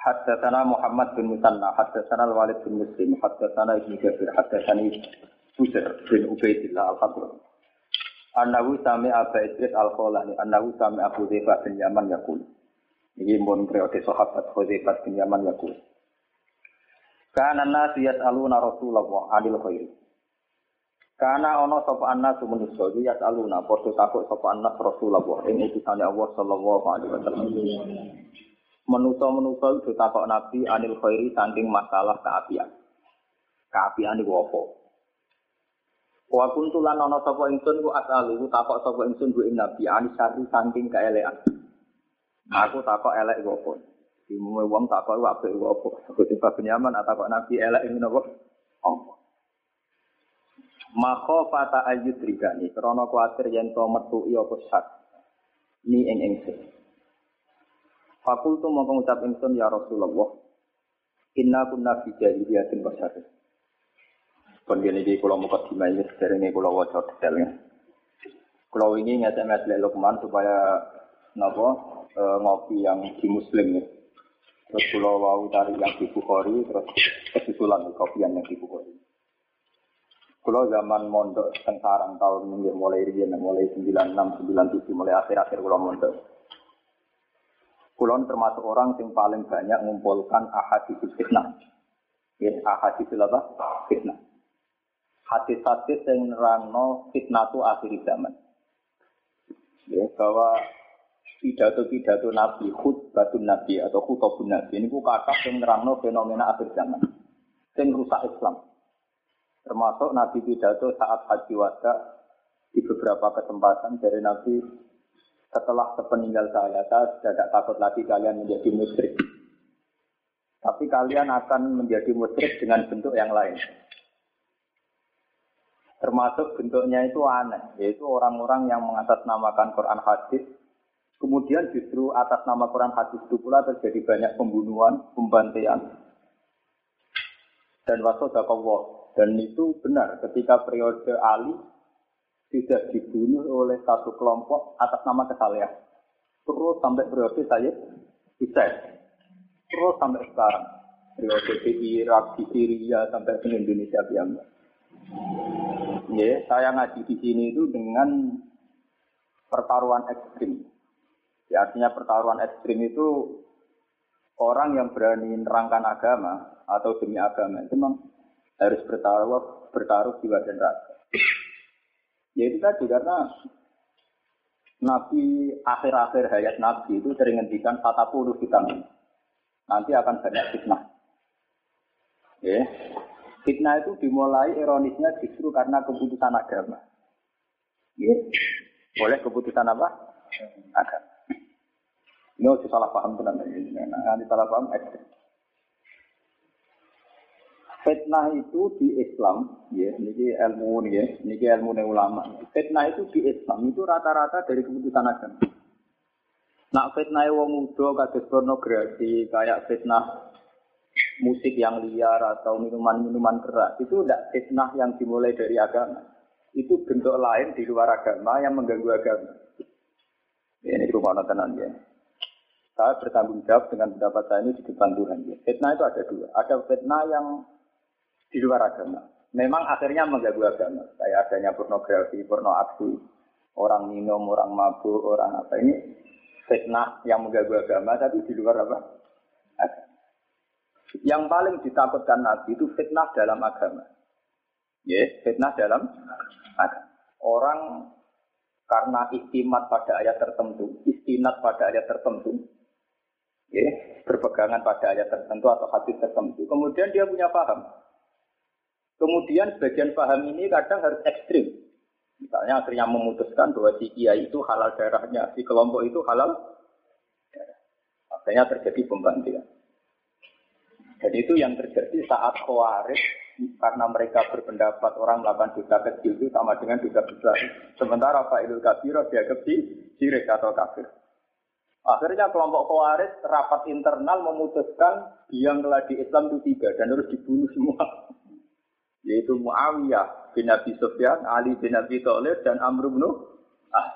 Haddatsana Muhammad bin Musanna, haddatsana Al-Walid bin Muslim, haddatsana Ibnu Jabir, haddatsani Busr bin Ubaidillah Al-Fadl. Annahu sami Aba Idris Al-Kholani, annahu sami Abu Dheifah bin Yaman yakul. Ini mun periode sahabat Dheifah bin Yaman yakul. Kana nasu yas'aluna Rasulullah anil khairi. Kana ana sapa annas manusa iki yas'aluna padha takut sapa annas Rasulullah ing utusane Allah sallallahu alaihi wasallam. Menusa-menusa itu takok Nabi anil khairi saking masalah keapian. Keapian iku apa? Wa kuntu lan ana sapa ingsun ku asalu takok sapa ingsun ku Nabi anis sari saking kaelekan. Aku takok elek iku apa? Dimume wong takok iku apik iku apa? Aku tiba benyaman takok Nabi elek ing napa? Apa? Maka fata ayut rigani, krono kuatir yen to metu iya sak. Ni ing ingsun. Fakultu mau mengucap ingsun ya Rasulullah. Inna kunna fi jahiliyatin wa syarri. Kon ngene iki kula muka dimai sederenge kula waca detailnya. Kula ini ngecek-ngecek Lukman supaya napa e, ngopi yang di muslim ya. Terus kula wau dari yang di Bukhari terus kesusulan kopi yang di Bukhari. Kula zaman mondok teng sarang tahun mulai riyen mulai 96 97 mulai akhir-akhir kula mondok. Kulon termasuk orang yang paling banyak mengumpulkan ahadis fitnah. Ya, ahadis apa? Fitnah. Hadis-hadis yang nerangno fitnah itu akhir zaman. Ya, bahwa pidato-pidato Nabi, khutbatun Nabi atau khutbah Nabi ini bukan kata yang nerangno fenomena akhir zaman. Yang rusak Islam. Termasuk Nabi pidato saat haji wada di beberapa kesempatan dari Nabi setelah sepeninggal saya, saya sudah tidak takut lagi kalian menjadi musyrik. Tapi kalian akan menjadi musyrik dengan bentuk yang lain. Termasuk bentuknya itu aneh, yaitu orang-orang yang mengatasnamakan Quran hadis, kemudian justru atas nama Quran hadis itu pula terjadi banyak pembunuhan, pembantaian, dan wasodakallah. Dan itu benar ketika periode Ali tidak dibunuh oleh satu kelompok atas nama kesalahan. Terus sampai periode saya bisa. Terus sampai sekarang. Periode di Irak, di Syria, sampai ke Indonesia biasa. Ya, saya ngaji di sini itu dengan pertaruhan ekstrim. Ya, artinya pertaruhan ekstrim itu orang yang berani nerangkan agama atau demi agama itu memang harus bertaruh bertaruh jiwa dan raga. Ya itu tadi karena Nabi akhir-akhir hayat Nabi itu sering ngendikan kata puluh vitamin. Nanti akan banyak fitnah. Ya. Fitnah itu dimulai ironisnya justru karena keputusan agama. Ya. Boleh keputusan apa? Agama. Ini harus salah paham tenan. Nanti salah paham ekstrim. Fitnah itu di Islam, ya, ini ilmu nih ya, ini ilmu ulama. Fitnah itu di Islam itu rata-rata dari keputusan agama. Nak fitnah wong muda kados pornografi, kayak fitnah musik yang liar atau minuman-minuman keras, itu tidak fitnah yang dimulai dari agama. Itu bentuk lain di luar agama yang mengganggu agama. Ya, ini rumah tenan ya. Saya bertanggung jawab dengan pendapat saya ini di depan Tuhan. Ya. Fitnah itu ada dua. Ada fitnah yang di luar agama. Memang akhirnya mengganggu agama. Kayak adanya pornografi, porno aksi, orang minum, orang mabuk, orang apa ini fitnah yang mengganggu agama, tapi di luar apa? Yang paling ditakutkan Nabi itu fitnah dalam agama. Ya, yeah, fitnah dalam agama. Orang karena istimat pada ayat tertentu, istinat pada ayat tertentu, ya, berpegangan pada ayat tertentu atau hadis tertentu. Kemudian dia punya paham. Kemudian sebagian paham ini kadang harus ekstrim. Misalnya akhirnya memutuskan bahwa si kiai itu halal darahnya, si kelompok itu halal darah. Akhirnya terjadi pembantaian. Dan itu yang terjadi saat Khawarij karena mereka berpendapat orang melakukan dosa kecil itu sama dengan dosa besar. Sementara Kabir dianggap di sirik atau kafir. Akhirnya kelompok Khawarij rapat internal memutuskan yang telah di Islam itu tiga dan harus dibunuh semua. Yaitu Muawiyah bin Abi Sufyan, Ali bin Abi Thalib dan Amr bin Ah.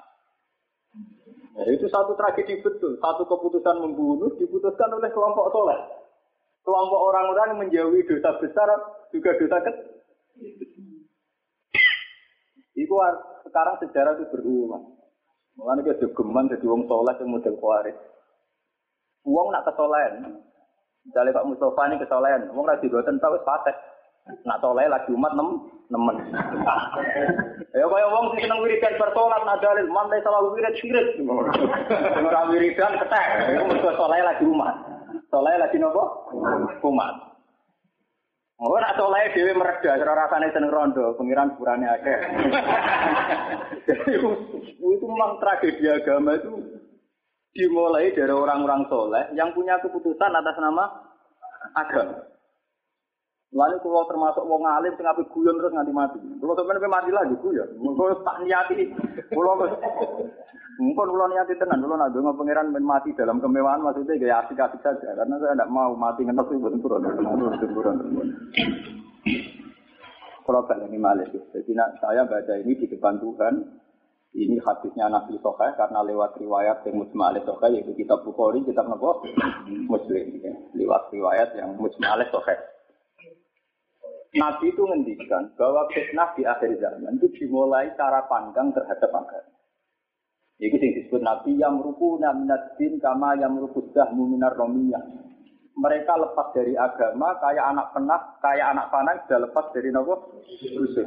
Nah, itu satu tragedi betul. Satu keputusan membunuh diputuskan oleh kelompok soleh. Kelompok orang-orang menjauhi dosa besar juga dosa kecil. Itu sekarang sejarah itu berulang. Mulane dia geman jadi wong soleh yang model kuarit. Wong nak kesolehan. Misalnya Pak Mustafa ini kesolehan, wong lagi buatan tahu fasek. Nak soleh lagi umat nem nemen. ya kaya wong sing seneng wiridan bersolat nak dalil mantai salah wirid sirik. Ora wiridan ketek. Iku mergo soleh lagi umat. Soleh lagi nopo? Umat. Oh, nak soleh dewi mereda, cara rasanya seneng rondo, pengiran kurangnya akeh. Jadi itu memang tragedi agama itu dimulai dari orang-orang soleh yang punya keputusan atas nama agama. Lalu kalau termasuk wong alim sing ape guyon terus nganti mati. Kalau sampeyan mati lagi guyon. Kalau tak niati, kalau Mungkin kalau niati tenan, kalau nak dengar pangeran mati dalam kemewahan maksudnya gaya asik-asik saja. Karena saya tidak mau mati ngetok itu bukan turun, turun. Kalau balik ini malik, jadi saya baca ini di depan Tuhan. Ini hadisnya Nabi Sokai karena lewat riwayat yang Musma Alih Sokai yaitu kitab Bukhari, kitab Nabi Muslim. Ya. Lewat riwayat yang Musma Alih Sokai. Nabi itu ngendikan bahwa fitnah di akhir zaman itu dimulai cara pandang terhadap agama. Itu yang disebut Nabi yang merupu minat din kama yang merupu dahmu minar romiyah. Mereka lepas dari agama, kayak anak penak, kayak anak panah sudah lepas dari nopo rusuh.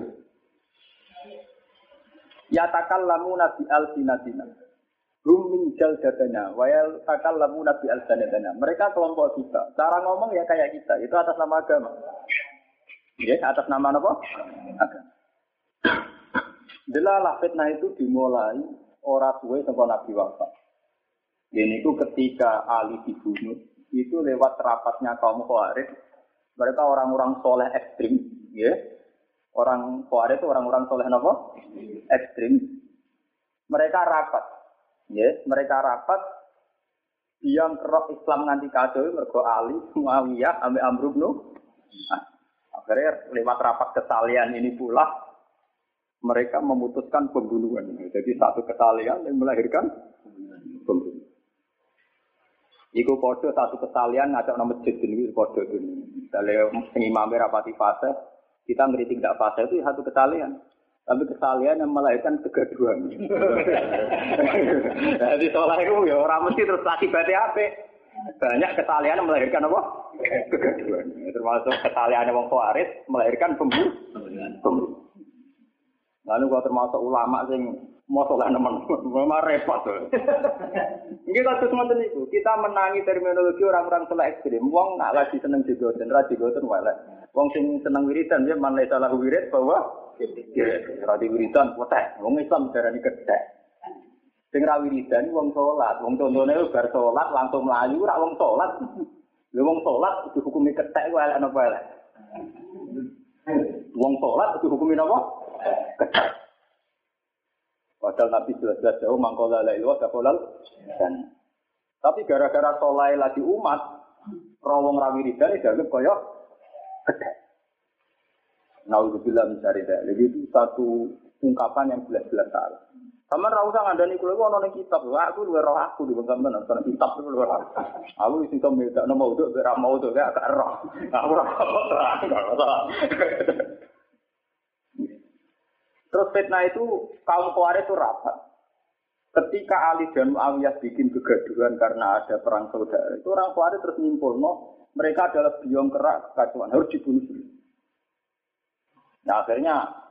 Ya takal lamu nabi al sinatina. Hum min jaldatana, wayal takal lamu nabi al. Mereka kelompok kita. Cara ngomong ya kayak kita. Itu atas nama agama. Ya, atas nama apa? Agama. Delalah fitnah itu dimulai ora suwe saka Nabi wafat. Ini itu ketika Ali dibunuh, itu lewat rapatnya kaum Khawarij. Mereka orang-orang soleh ekstrim, ya. Orang Khawarij itu orang-orang soleh apa? Ekstrim. Mereka rapat, ya. Mereka rapat yang kerok Islam nganti kado mergo Ali, Muawiyah, Amir Amr bin nah, Akhirnya lewat rapat kesalian ini pula mereka memutuskan pembunuhan. Jadi satu kesalahan yang melahirkan pembunuhan. Iku podo satu kesalahan ngajak nama masjid ini podo ini. Misalnya imam rapati fase, kita ngeritik tidak fase itu satu kesalahan. Tapi kesalahan yang melahirkan kegaduhan. Jadi soalnya itu ya orang mesti terus akibatnya apa? Banyak kesalahan melahirkan apa? Kegaduhan. Termasuk kesalahan wong melahirkan pembunuhan. pembunuhan. Lalu kalau termasuk ulama sing mau soleh nemen, memang repot. Ini kalau semua itu, kita menangi terminologi orang-orang soleh ekstrim. Wong nggak lagi seneng jigoten, ra jigoten wala. Wong sing seneng wiridan dia mana salah wirid bahwa radi wiridan potek. Wong Islam darani kedek. Sing ra wiridan wong sholat, wong contone bar sholat langsung melayu, ra wong sholat. Lha wong sholat dihukumi kedek wae ana apa Wong sholat dihukumi apa? ketat. Padahal Nabi jelas-jelas jauh mangkola la ilah dakolal dan tapi gara-gara solai lagi umat, rawong rawi ridan dianggap kaya ketat. Naudzubillah mencari Jadi itu satu ungkapan yang jelas-jelas salah. Sama ra usah ngandani kula iku ana kitab. Aku luwih roh aku di bangsa men ana kitab itu luwih roh. Aku iso mbeda mau utuk ora mau utuk gak roh. Aku ora terang. Terus fitnah itu kaum Khawarij itu rapat. Ketika Ali dan Muawiyah bikin kegaduhan karena ada perang saudara, itu orang Khawarij terus nyimpul, no, mereka adalah biong kerak kacauan, harus dibunuh Nah akhirnya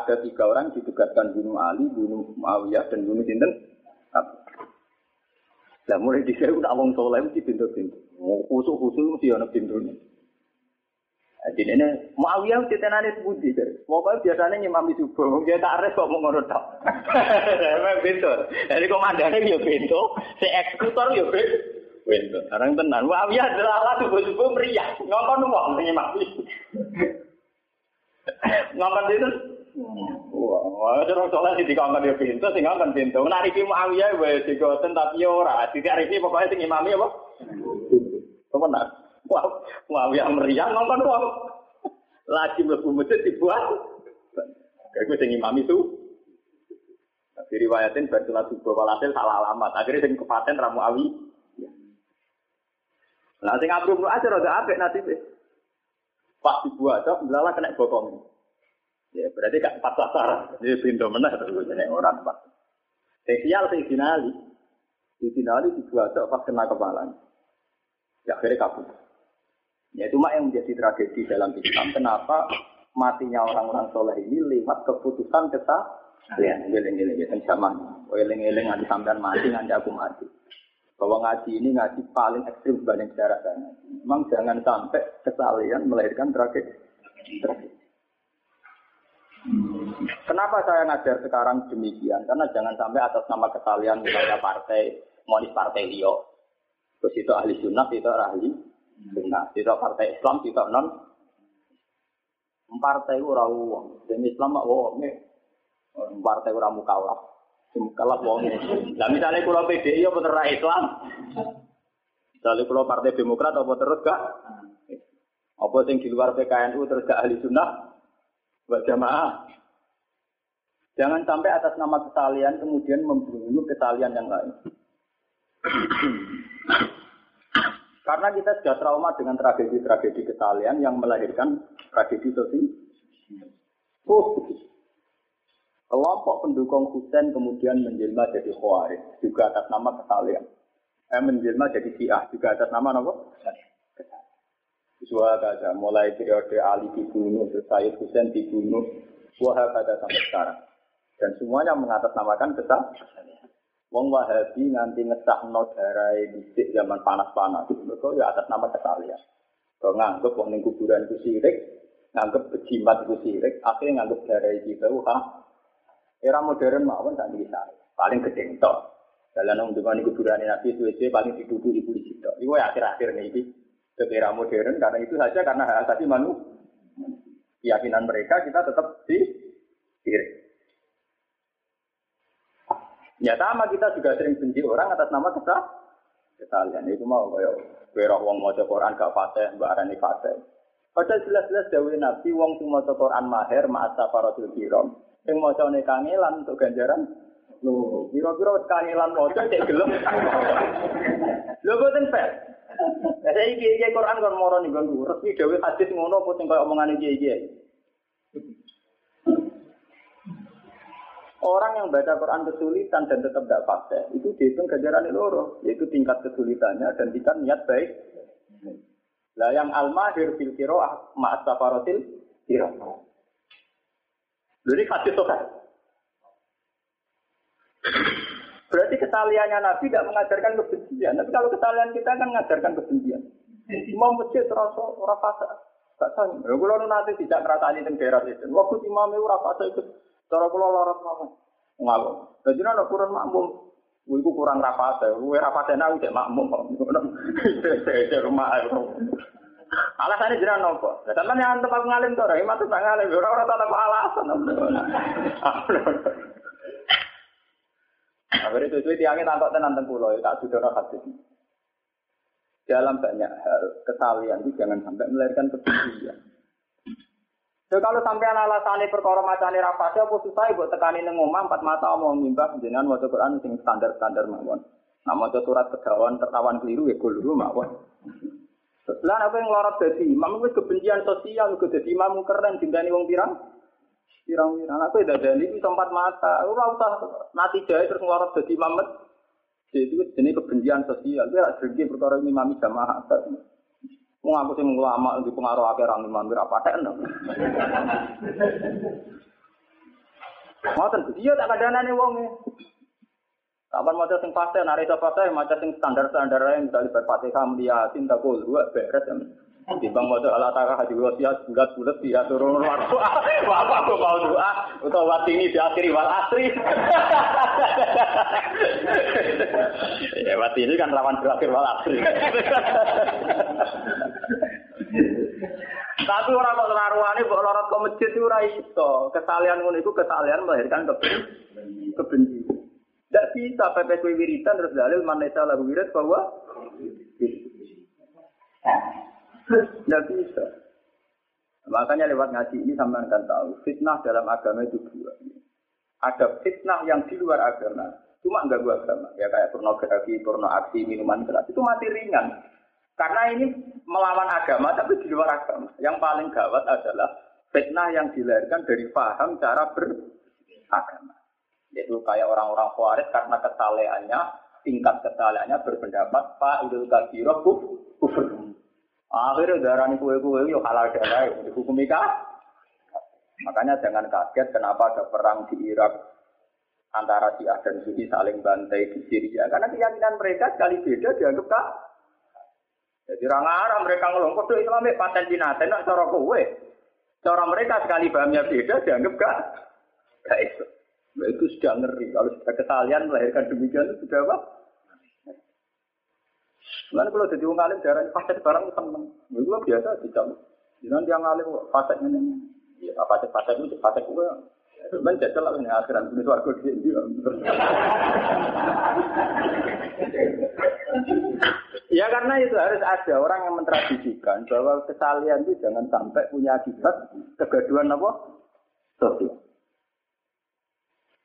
ada tiga orang ditugaskan bunuh Ali, bunuh Muawiyah, dan bunuh Sinten. Nah mulai di saya udah awang soleh mesti pintu-pintu. Khusus-khusus mesti ada pintunya. Jadi ini Muawiyah titenane sebuti dari. Pokoknya biasanya nyimami subuh, dia tak res kok mau tok. Memang pintu. Jadi komandannya ya pintu, si eksekutor ya pintu. Wendo, sekarang tenan. Muawiyah adalah alat subuh-subuh meriah. Sing mati. Ngongkon itu Wah, terus soalnya di dikongkon dia pintu, sing ngongkon pintu. Nah, iki Muawiyah wae digoten tapi ora. Tidak iki pokoknya sing imami apa? Apa nak? Wah, Muawiyah meriah ngongkon wong. Lagi masjid dibuat. Kayak gue sing imami itu. Diriwayatin bersulat subuh walhasil salah alamat. Akhirnya sing kepaten Ramu Awi. Nah, sing Abdul Ibnu Ajar ada apik nasibnya. Pas dibuat, belalah kena bokong. Ya, berarti gak pas sasaran. Ini pintu meneh terus jadi orang pas. Spesial sing dinali. Di dinali dibuat pas kena kepala. Ya akhirnya kabur. Ya itu yang menjadi tragedi dalam Islam. Kenapa matinya orang-orang soleh ini lewat keputusan kita Kalian eling-eling ya zaman. Eling-eling nanti sampean mati nanti aku mati. Bahwa ngaji ini ngaji paling ekstrim dibanding sejarah sana. Memang jangan sampai kesalahan melahirkan tragedi. Kenapa saya ngajar sekarang demikian? Karena jangan sampai atas nama kesalahan misalnya partai, monis partai Lio. Terus itu ahli sunnah, itu ahli sunnah. Itu partai Islam, itu non. Partai itu uang. Dan Islam, wong. Partai ora mukawaf. Mukawaf wong. Lah misale kula PDI apa terus Islam? Misale kula Partai Demokrat apa terus gak? Apa sing di luar PKNU terus gak ahli sunnah? Buat jamaah. Jangan sampai atas nama kesalian kemudian membunuh kesalian yang lain. Karena kita sudah trauma dengan tragedi-tragedi kesalian yang melahirkan tragedi sosial. Oh, Kelompok pendukung Husain kemudian menjelma jadi Khawarij, juga atas nama kesalian. Eh, menjelma jadi Syiah, juga atas nama apa? Suha kata, mulai periode Ali dibunuh, Sayyid Husain dibunuh, Wahab kata sampai sekarang. Dan semuanya mengatasnamakan kesalahan. Wong Wahabi nganti ngesah no darai bisik zaman panas-panas. Mereka ya atas nama kesalian. Kalau nganggep wong ning kuburan itu sirik, nganggep bejimat itu sirik, akhirnya nganggep darai kita, wah Era modern mawon tak bisa. Paling gede tok. Dalam nang dengan kuburan Nabi suwe paling diduduk di polisi tok. Iku ya akhir-akhir nih ke era modern karena itu saja karena hak asasi manu keyakinan mereka kita tetap di Ya sama kita juga sering benci orang atas nama kita kesalahan itu mau kayak kira wong maca Quran gak fatih, mbak arani fatih. Padahal jelas-jelas dawuh Nabi wong sing maca Quran mahir ma'asa paratul kiram. Sing macane kangelan untuk ganjaran Lho, kira-kira kangelan maca cek gelem. Lho boten fair. Saya iki Quran kon moro ning nggonku. Resmi dawuh hadis ngono apa sing kaya omongane iki-iki. Orang yang baca Quran kesulitan dan tetap tidak fase, itu dihitung ganjaran loro, yaitu tingkat kesulitannya dan tingkat niat baik. Lah yang al-mahir fil qiraah ma'as safaratil qiraah. Jadi hadis sokan. Berarti kesaliannya Nabi tidak mengajarkan kebencian. Tapi kalau kesalian kita kan mengajarkan kebencian. Imam masjid terasa orang fasa. Gak. Ya kalau nanti tidak ngerasani di daerah itu. Waktu imam itu orang fasa itu. Cara kalau lorot apa? Ngalor. Jadi ada kurang makmum. Iku kurang rapasa, gue rapasa nak udah makmum. Saya rumah Alasannya jiran nopo. Nah, teman yang tempat ngalim tuh, orang itu tak ngalim, orang-orang tak tahu alasan. Akhirnya itu itu tiangnya tampak tenan pulau, tak sudah hati. Dalam banyak hal, kesalian itu jangan sampai melahirkan kebencian. So, kalau sampai alasannya perkara macane rapasnya, apa susah buat tekani neng omah empat mata mau mimbah jenengan waca Quran sing standar standar mawon. Nah maca surat kegawan tertawan keliru ya keliru mawon. Lah apa yang larat dadi imam wis kebencian sosial kok dadi imam keren dintani wong pirang? Pirang-pirang aku dadani iki tempat mata. Ora usah mati jahe terus nglarat dadi imam. Jadi itu jenis kebencian sosial. Dia drengki perkara imam jamaah. Wong aku sing ulama di pengaruh akeh orang imam ora paten. Ngoten dia tak kadanane wong e. Kapan mau sing fase, nari itu fase, macam sing standar standar yang misalnya berfatihah, dia cinta kul, dua beres. Di bang mau ala hati wasiat bulat bulat dia turun waktu. Apa aku mau doa waktu ini diakhiri wal asri. ya ini kan lawan berakhir wal asri. Tapi orang kok laruane kok lorot ke masjid itu ora iso. Kesalian ngono iku kesalian melahirkan kebencian. Tidak bisa PPK wiridan terus dalil mana lagu wirid bahwa tidak bisa. Makanya lewat ngaji ini sama akan tahu fitnah dalam agama itu dua. Ada fitnah yang di luar agama, cuma enggak gua agama. Ya kayak pornografi, porno aksi, minuman keras itu mati ringan. Karena ini melawan agama tapi di luar agama. Yang paling gawat adalah fitnah yang dilahirkan dari paham cara beragama. Yaitu kayak orang-orang khawarij karena kesalehannya, tingkat kesalehannya berpendapat Pak Idul Kabiroh kufur. Akhirnya darah ini kue-kue yuk halal darah, dihukum nikah. Makanya jangan kaget kenapa ada perang di Irak antara Syiah dan Sunni saling bantai di Syria. Karena keyakinan mereka sekali beda dianggap kak. Jadi orang Arab mereka ngomong kode Islamik paten jinaten, nak cara kue. Cara mereka sekali pahamnya beda dianggap kak. Gak itu. Nah, itu sudah ngeri. Kalau sudah kesalahan melahirkan demikian itu sudah apa? Lalu kalau jadi orang alim darah fasek barang seneng. Itu biasa tidak. Jangan yang alim fasek ini. Ya fasek fasek itu fasek itu. Men jajal lah yang akhiran suarga di sini. Ya karena itu harus ada orang yang mentradisikan bahwa kesalian itu jangan sampai punya akibat kegaduhan apa? Sosial.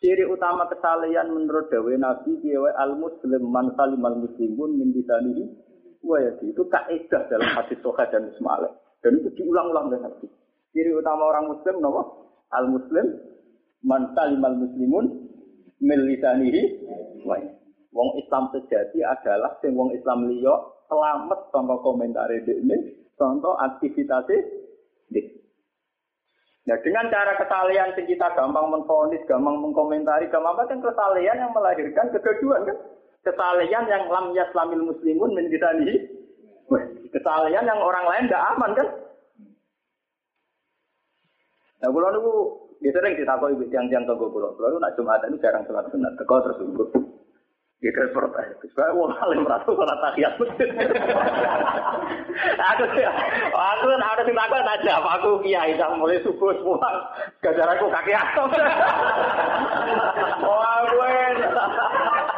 Ciri utama kesalehan menurut Dawe Nabi Kiai al Muslim man al muslimun min disanihi wa itu kaidah dalam hadis Soha dan Ismail dan itu diulang-ulang dengan hadis. Ciri utama orang Muslim nopo al Muslim man al muslimun min lisanihi wa Wong Islam sejati adalah sing wong Islam liya selamat tanpa komentar ini, contoh aktivitasnya Nah dengan cara kesalahan yang kita gampang menfonis, gampang mengkomentari, gampang apa kan kesalahan yang melahirkan kegaduhan kan? Kesalahan yang lam yaslamil muslimun menjadi Kesalahan yang orang lain tidak aman kan? Nah, kalau nunggu, dia sering ditakoi tiang-tiang tonggo pulau. Kalau nak Jumatan ini jarang sholat sunat, teko terus di transportasi. Saya mau paling merasa sholat tahiyat masjid. aku aku kan ada sing takut aja, aku kiai yang mulai subuh semua. Gajar aku kaki aku. Wah,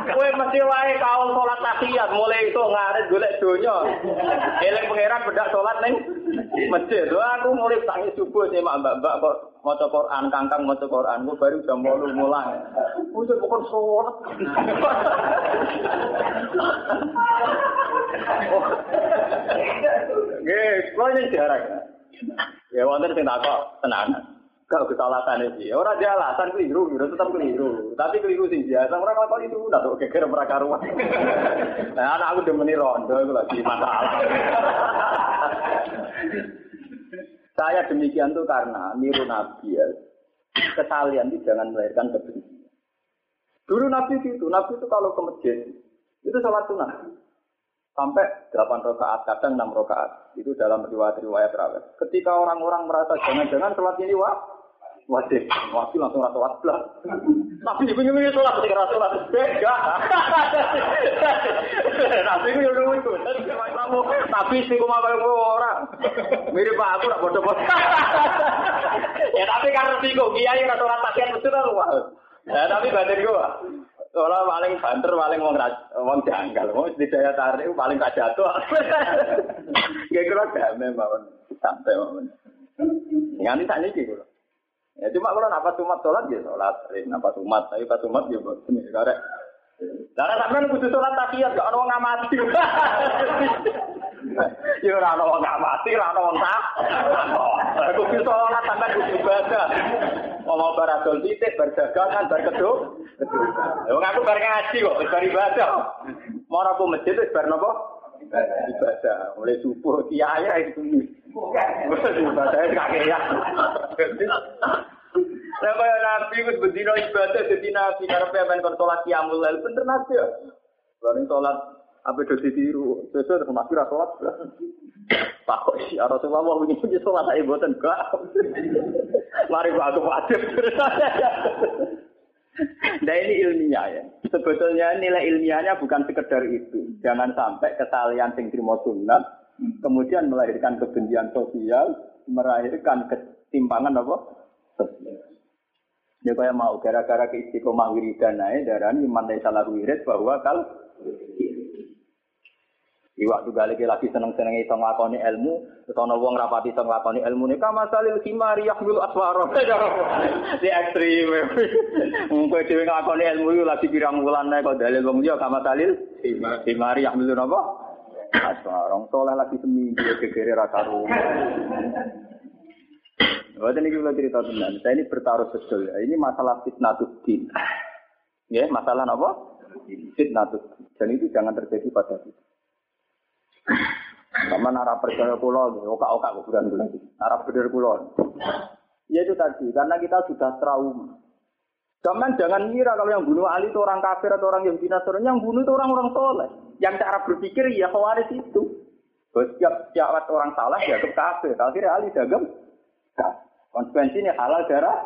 gue mesti wae kaum sholat tahiyat mulai itu ngaret golek donya. Eling pangeran bedak sholat neng masjid. Wah, aku mulai tangi subuh sih mbak-mbak kok maca Quran, kangkang maca Quran, gue baru jam 8 mulai. Wis bukan sholat. Nggih, kula ning jarak. Ya wonten sing takok tenanan. Kalau kesalahan itu, orang dia alasan keliru, gitu, tetap keliru. Tapi keliru sih biasa, orang kalau itu udah tuh geger mereka rumah. Nah, anak aku demeni rondo, itu lagi masalah. Saya demikian tuh karena niru Nabi ya. Kesalian itu jangan melahirkan kebencian. Dulu Nabi itu, Nabi itu kalau ke masjid, itu sholat sunnah. Sampai 8 rakaat, kadang 6 rakaat. Itu dalam riwayat-riwayat rawat. Ketika orang-orang merasa jangan-jangan sholat ini wah, wajib. Wajib langsung rasa wajib. Tapi ibu ini sholat ketika rasa sholat. Beda. Tapi ibu ini itu. Tapi sih kuma orang. Mirip pak aku nak bodoh-bodoh. Ya tapi karena kok kiai rasa sholat takian itu kan Ya tapi batin gua. Soalnya paling banter, paling wong wong janggal, wong di daya tarik paling gak jatuh. Gak kira damai mawon, santai mawon. Nganti saat ini gitu. Ya cuma kalau nafas umat sholat ya sholat, nafas umat, tapi pas umat ya buat ini karek. Karena sampean kudu sholat takiyat gak ono ngamati. Ya ora ono wong ngamati, ora ono wong tak. Kudu sholat sampean kudu ibadah. Mau bar adol titik, bar dagangan, bar keduk. Wong aku bar ngaji kok, bar ibadah. Mau aku masjid wis bar napa? Ibadah. Mulai subuh kiai itu. Ibadah kakean. Lah kaya nabi wis bedino ibadah dadi nabi karepe men kon salat qiyamul lail bener nabi ya. Bareng salat Apa do ditiru? Sesuai terus mati ra salat. Pak kok si Rasulullah mau wingi punya salat ae mboten gak. Mari aku wajib. Nah ini ilmiah ya. Sebetulnya nilai ilmiahnya bukan sekedar itu. Jangan sampai kesalahan sing trimo sunat kemudian melahirkan kebencian sosial, melahirkan ketimpangan apa? Sosial. Ya kayak mau gara-gara ke istiqomah wiridan naik darah iman salah wirid bahwa kalau di waktu lagi lagi seneng-seneng itu ngelakoni ilmu, terus ana wong rapati iso nglakoni ilmu nih kama salil kimari yahmil aswara. Di ekstrim. Kowe dhewe nglakoni ilmu itu lagi pirang wulan nek kok dalil wong liya kama salil kimari yahmil napa? Aswara. Soleh lagi seminggu gegere ra karo. Wadah ini kita cerita tentang Saya ini bertaruh betul. Ini masalah fitnatuddin. Ya, masalah apa? Fitnatuddin. Dan itu jangan terjadi pada kita. Sama nara percaya pulau, oka-oka kuburan bulan Nara bener pulau. Ya itu tadi, karena kita sudah trauma. Cuman jangan ngira kalau yang bunuh Ali itu orang kafir atau orang yang Nasrani, yang bunuh itu orang-orang soleh. Yang cara berpikir ya khawaris itu. Setiap setiap orang salah ya ke kafir. Akhirnya Ali dagem Konsekuensinya halal darah.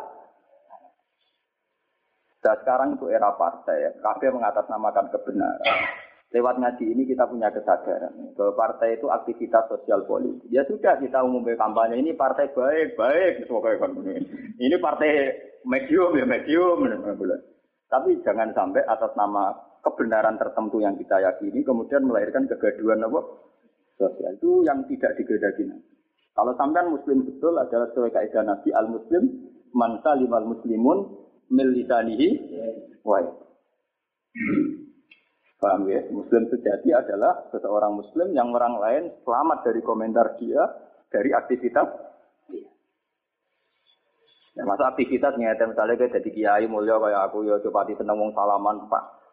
Dan sekarang itu era partai, ya. kafir mengatasnamakan kebenaran. Lewat ngaji ini kita punya kesadaran bahwa partai itu aktivitas sosial politik. Ya sudah kita umumkan kampanye ini partai baik, baik, ini partai medium ya medium. Tapi jangan sampai atas nama kebenaran tertentu yang kita yakini kemudian melahirkan kegaduhan apa sosial itu yang tidak digedaki. Kalau sampean muslim betul adalah sesuai kaidah Nabi al muslim man salimal muslimun mil lisanihi wa Paham ya? Muslim sejati adalah seseorang muslim yang orang lain selamat dari komentar dia, dari aktivitas dia. Ya, masa aktivitas nyata misalnya kayak jadi kiai mulia kayak aku ya coba di tenang salaman pak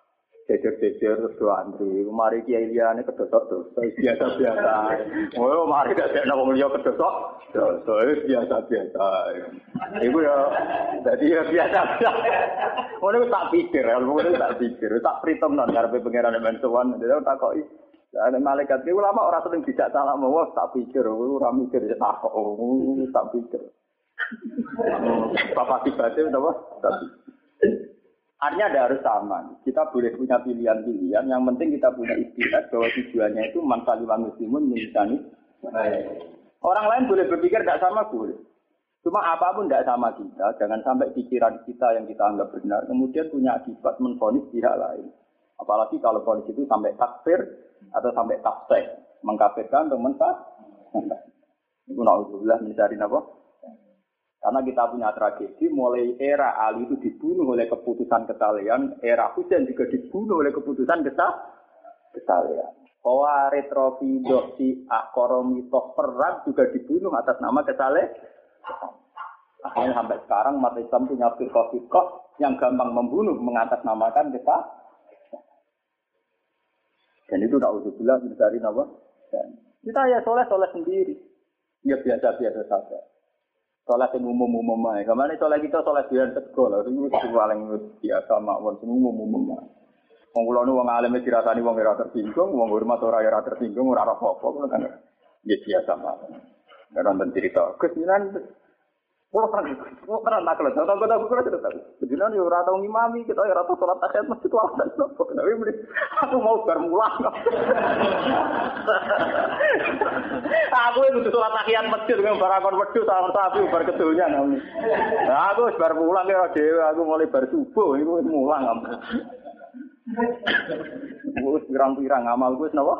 jejer-jejer terus dua antri. Mari kiai liyane kedosok terus biasa-biasa. Oh, mari gak ada wong liya kedosok. Dosa biasa-biasa. Iku ya jadi ya biasa-biasa. Ngono tak pikir, ngono tak pikir, tak pritom non karepe pangeran men sowan, dia takoki. Ada malaikat itu lama orang sering tidak salah mau tak pikir, orang mikir ya tak tak pikir. Bapak tiba itu apa? Artinya ada harus sama. Kita boleh punya pilihan-pilihan. Yang penting kita punya istirahat bahwa tujuannya itu mansaliman muslimun misalnya. Orang lain boleh berpikir tidak sama boleh. Cuma apa pun tidak sama kita. Jangan sampai pikiran kita yang kita anggap benar. Kemudian punya akibat menfonis pihak lain. Apalagi kalau fonis itu sampai takfir atau sampai tafsir. Mengkafirkan atau mentah. Itu na'udzubillah mencari apa? Karena kita punya tragedi, mulai era Ali itu dibunuh oleh keputusan kesalahan, era Husain juga dibunuh oleh keputusan kesalahan. Bahwa retrofido si akoromito perang juga dibunuh atas nama kesalahan. Akhirnya sampai sekarang umat Islam punya firqah-firqah yang gampang membunuh mengatasnamakan kita. Dan itu tak usah bilang dari nama. Kita ya soleh-soleh sendiri. Ya biasa-biasa saja. Sholat yang umum-umum aja. Ke mana sholat kita sholat biar tegol. Itu paling biasa mawon. Semua umum-umum aja. Wong kula nu wong alim dirasani wong ora tersinggung, wong hormat ora ora tersinggung, ora apa-apa kan. Ya biasa mawon. Ora cerita. Gus Wah. Tahu itu ngimami, kita ora tau salat tahiyat masjid wae. Tapi mending aku mau bar mulang. Aku itu salat tahiyat masjid dengan barakon wedhus sama sapi bar kedunya. Nah, aku bar mulang ya dhewe, aku mulai bar subuh iku wis mulang. Wis pirang-pirang amalku wis napa?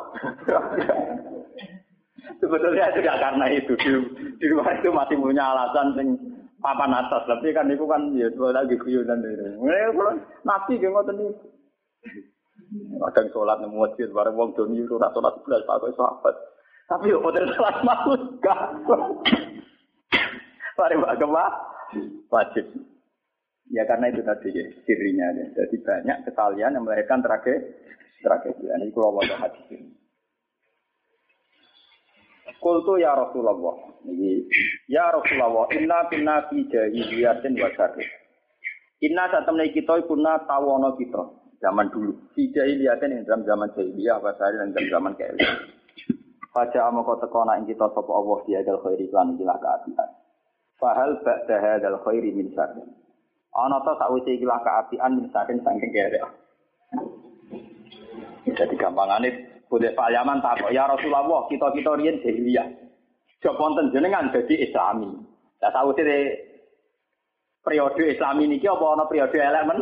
Sebetulnya tidak karena itu. Di, di luar itu masih punya alasan sing papan atas. Tapi kan itu kan ya lagi guyonan itu. Nabi gak ngotot nih. Kadang sholat nemu masjid bareng wong doni itu ora sholat belas pakai sahabat. Tapi yo model sholat maksud gak. Mari mbak wajib. Ya karena itu tadi ya, sirinya. Ya. Jadi banyak kesalahan yang melahirkan tragedi. Tragedi. Ini kalau mau hadis ini. Kultu ya Rasulullah. Ya Rasulullah, inna kunna fi jahiliyatin wa syarri. Inna saat temen kita ikuna tawono kita. zaman dulu. Fi jahiliyatin yang dalam zaman jahiliyah, apa saya dan dalam zaman kayak Pada amako tekona ing kita sapa Allah dia dal khairi lan ikilah keapian. Fahal ba'da hadzal khairi min syarrin. Ana ta ikilah keapian min syarrin saking kere. Jadi gampangane boleh Pak Yaman takok ya Rasulullah kita-kita riyen jahiliyah. Jok wonten jenengan dadi Islami. Lah sawise periode Islami niki apa ana periode elek men?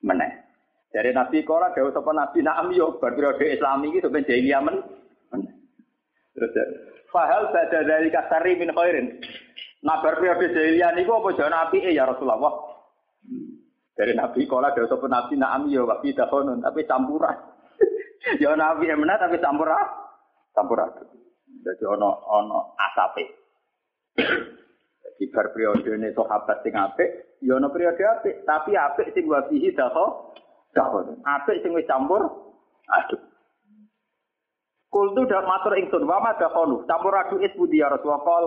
Meneh. Dari Nabi Kora dawuh sapa Nabi Naam yo periode Islami iki sampe jahiliyah men. Terus fahal badha dari kasari min khairin. Nah periode jahiliyah niku apa jane apike ya Rasulullah? Dari Nabi Kala ada sapa Nabi Naam ya bidahonun tapi campuran. Ya Nabi emna tapi campuran. Campuran. Jadi ono ono asape. Jadi bar periode ini sahabat sing apik, ya ono periode apik, tapi apik sing wa bihi daho dahon. Apik sing wis campur aduk. Kultu dak matur ingsun wa ma dakhulu campur aduk is budi ya Rasulullah kal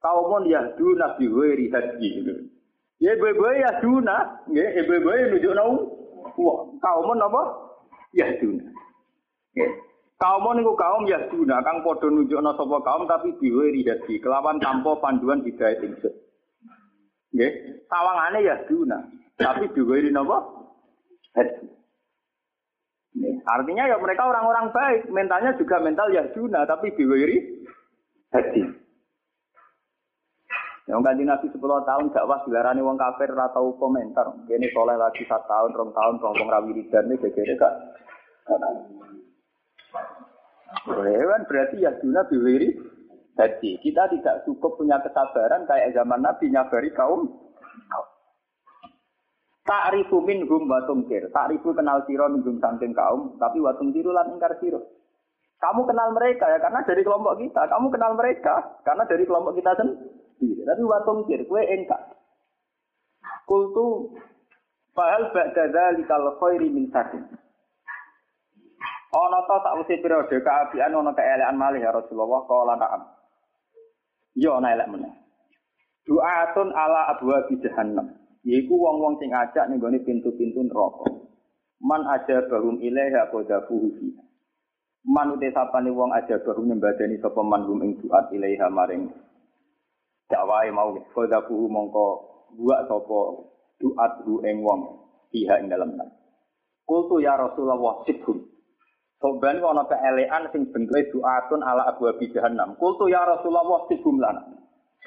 kaumun yahduna bi ghairi hadji. Ya ibu-ibu ya duna, nggih ibu-ibu nunjukno wong kaumun apa? Yahduna. Kaum niku kaum yahduna kang padha nunjukno sapa kaum tapi ghairi hadji kelawan tanpa panduan hidayah ingsun. Nggih, sawangane yahduna tapi bi ghairi napa? Artinya ya mereka orang-orang baik, mentalnya juga mental ya Yahjuna, tapi biwiri hati. Yang ganti Nabi 10 tahun dakwah dilarani wong kafir atau komentar. Ini soleh lagi satu tahun, rong tahun, rong rong rawi ridan ini gegere kak. Hewan berarti ya Yahjuna biwiri hati. Kita tidak cukup punya kesabaran kayak zaman Nabi nyabari kaum Ta'rifu minhum wa tumkir. Ta'rifu kenal siro minhum samping kaum, tapi wa tumkiru lan ingkar siro. Kamu kenal mereka ya karena dari kelompok kita. Kamu kenal mereka karena dari kelompok kita sendiri. Tapi wa tumkir, kue engkar. Kultu fahal ba'da dzalikal khairi min sakin. Ana ta tak usih periode kaabian ana keelekan malih ya Rasulullah kala na'am. Yo ana elek meneh. Du'atun ala abwa bi jahannam. Yaiku wong-wong sing ajak ning gone pintu-pintu neraka. Man aja bahum ilaiha qadafuhu fi. Man uti sapane wong aja bahum nyembadani sapa man hum ing duat ilaiha maring dakwae mau qadafuhu mongko buat sapa duat hu ing wong fiha ing dalem. Kultu ya Rasulullah sibhum. Soban ana keelekan sing bentuke duatun ala abwabi jahannam. Kultu ya Rasulullah sibhum lana.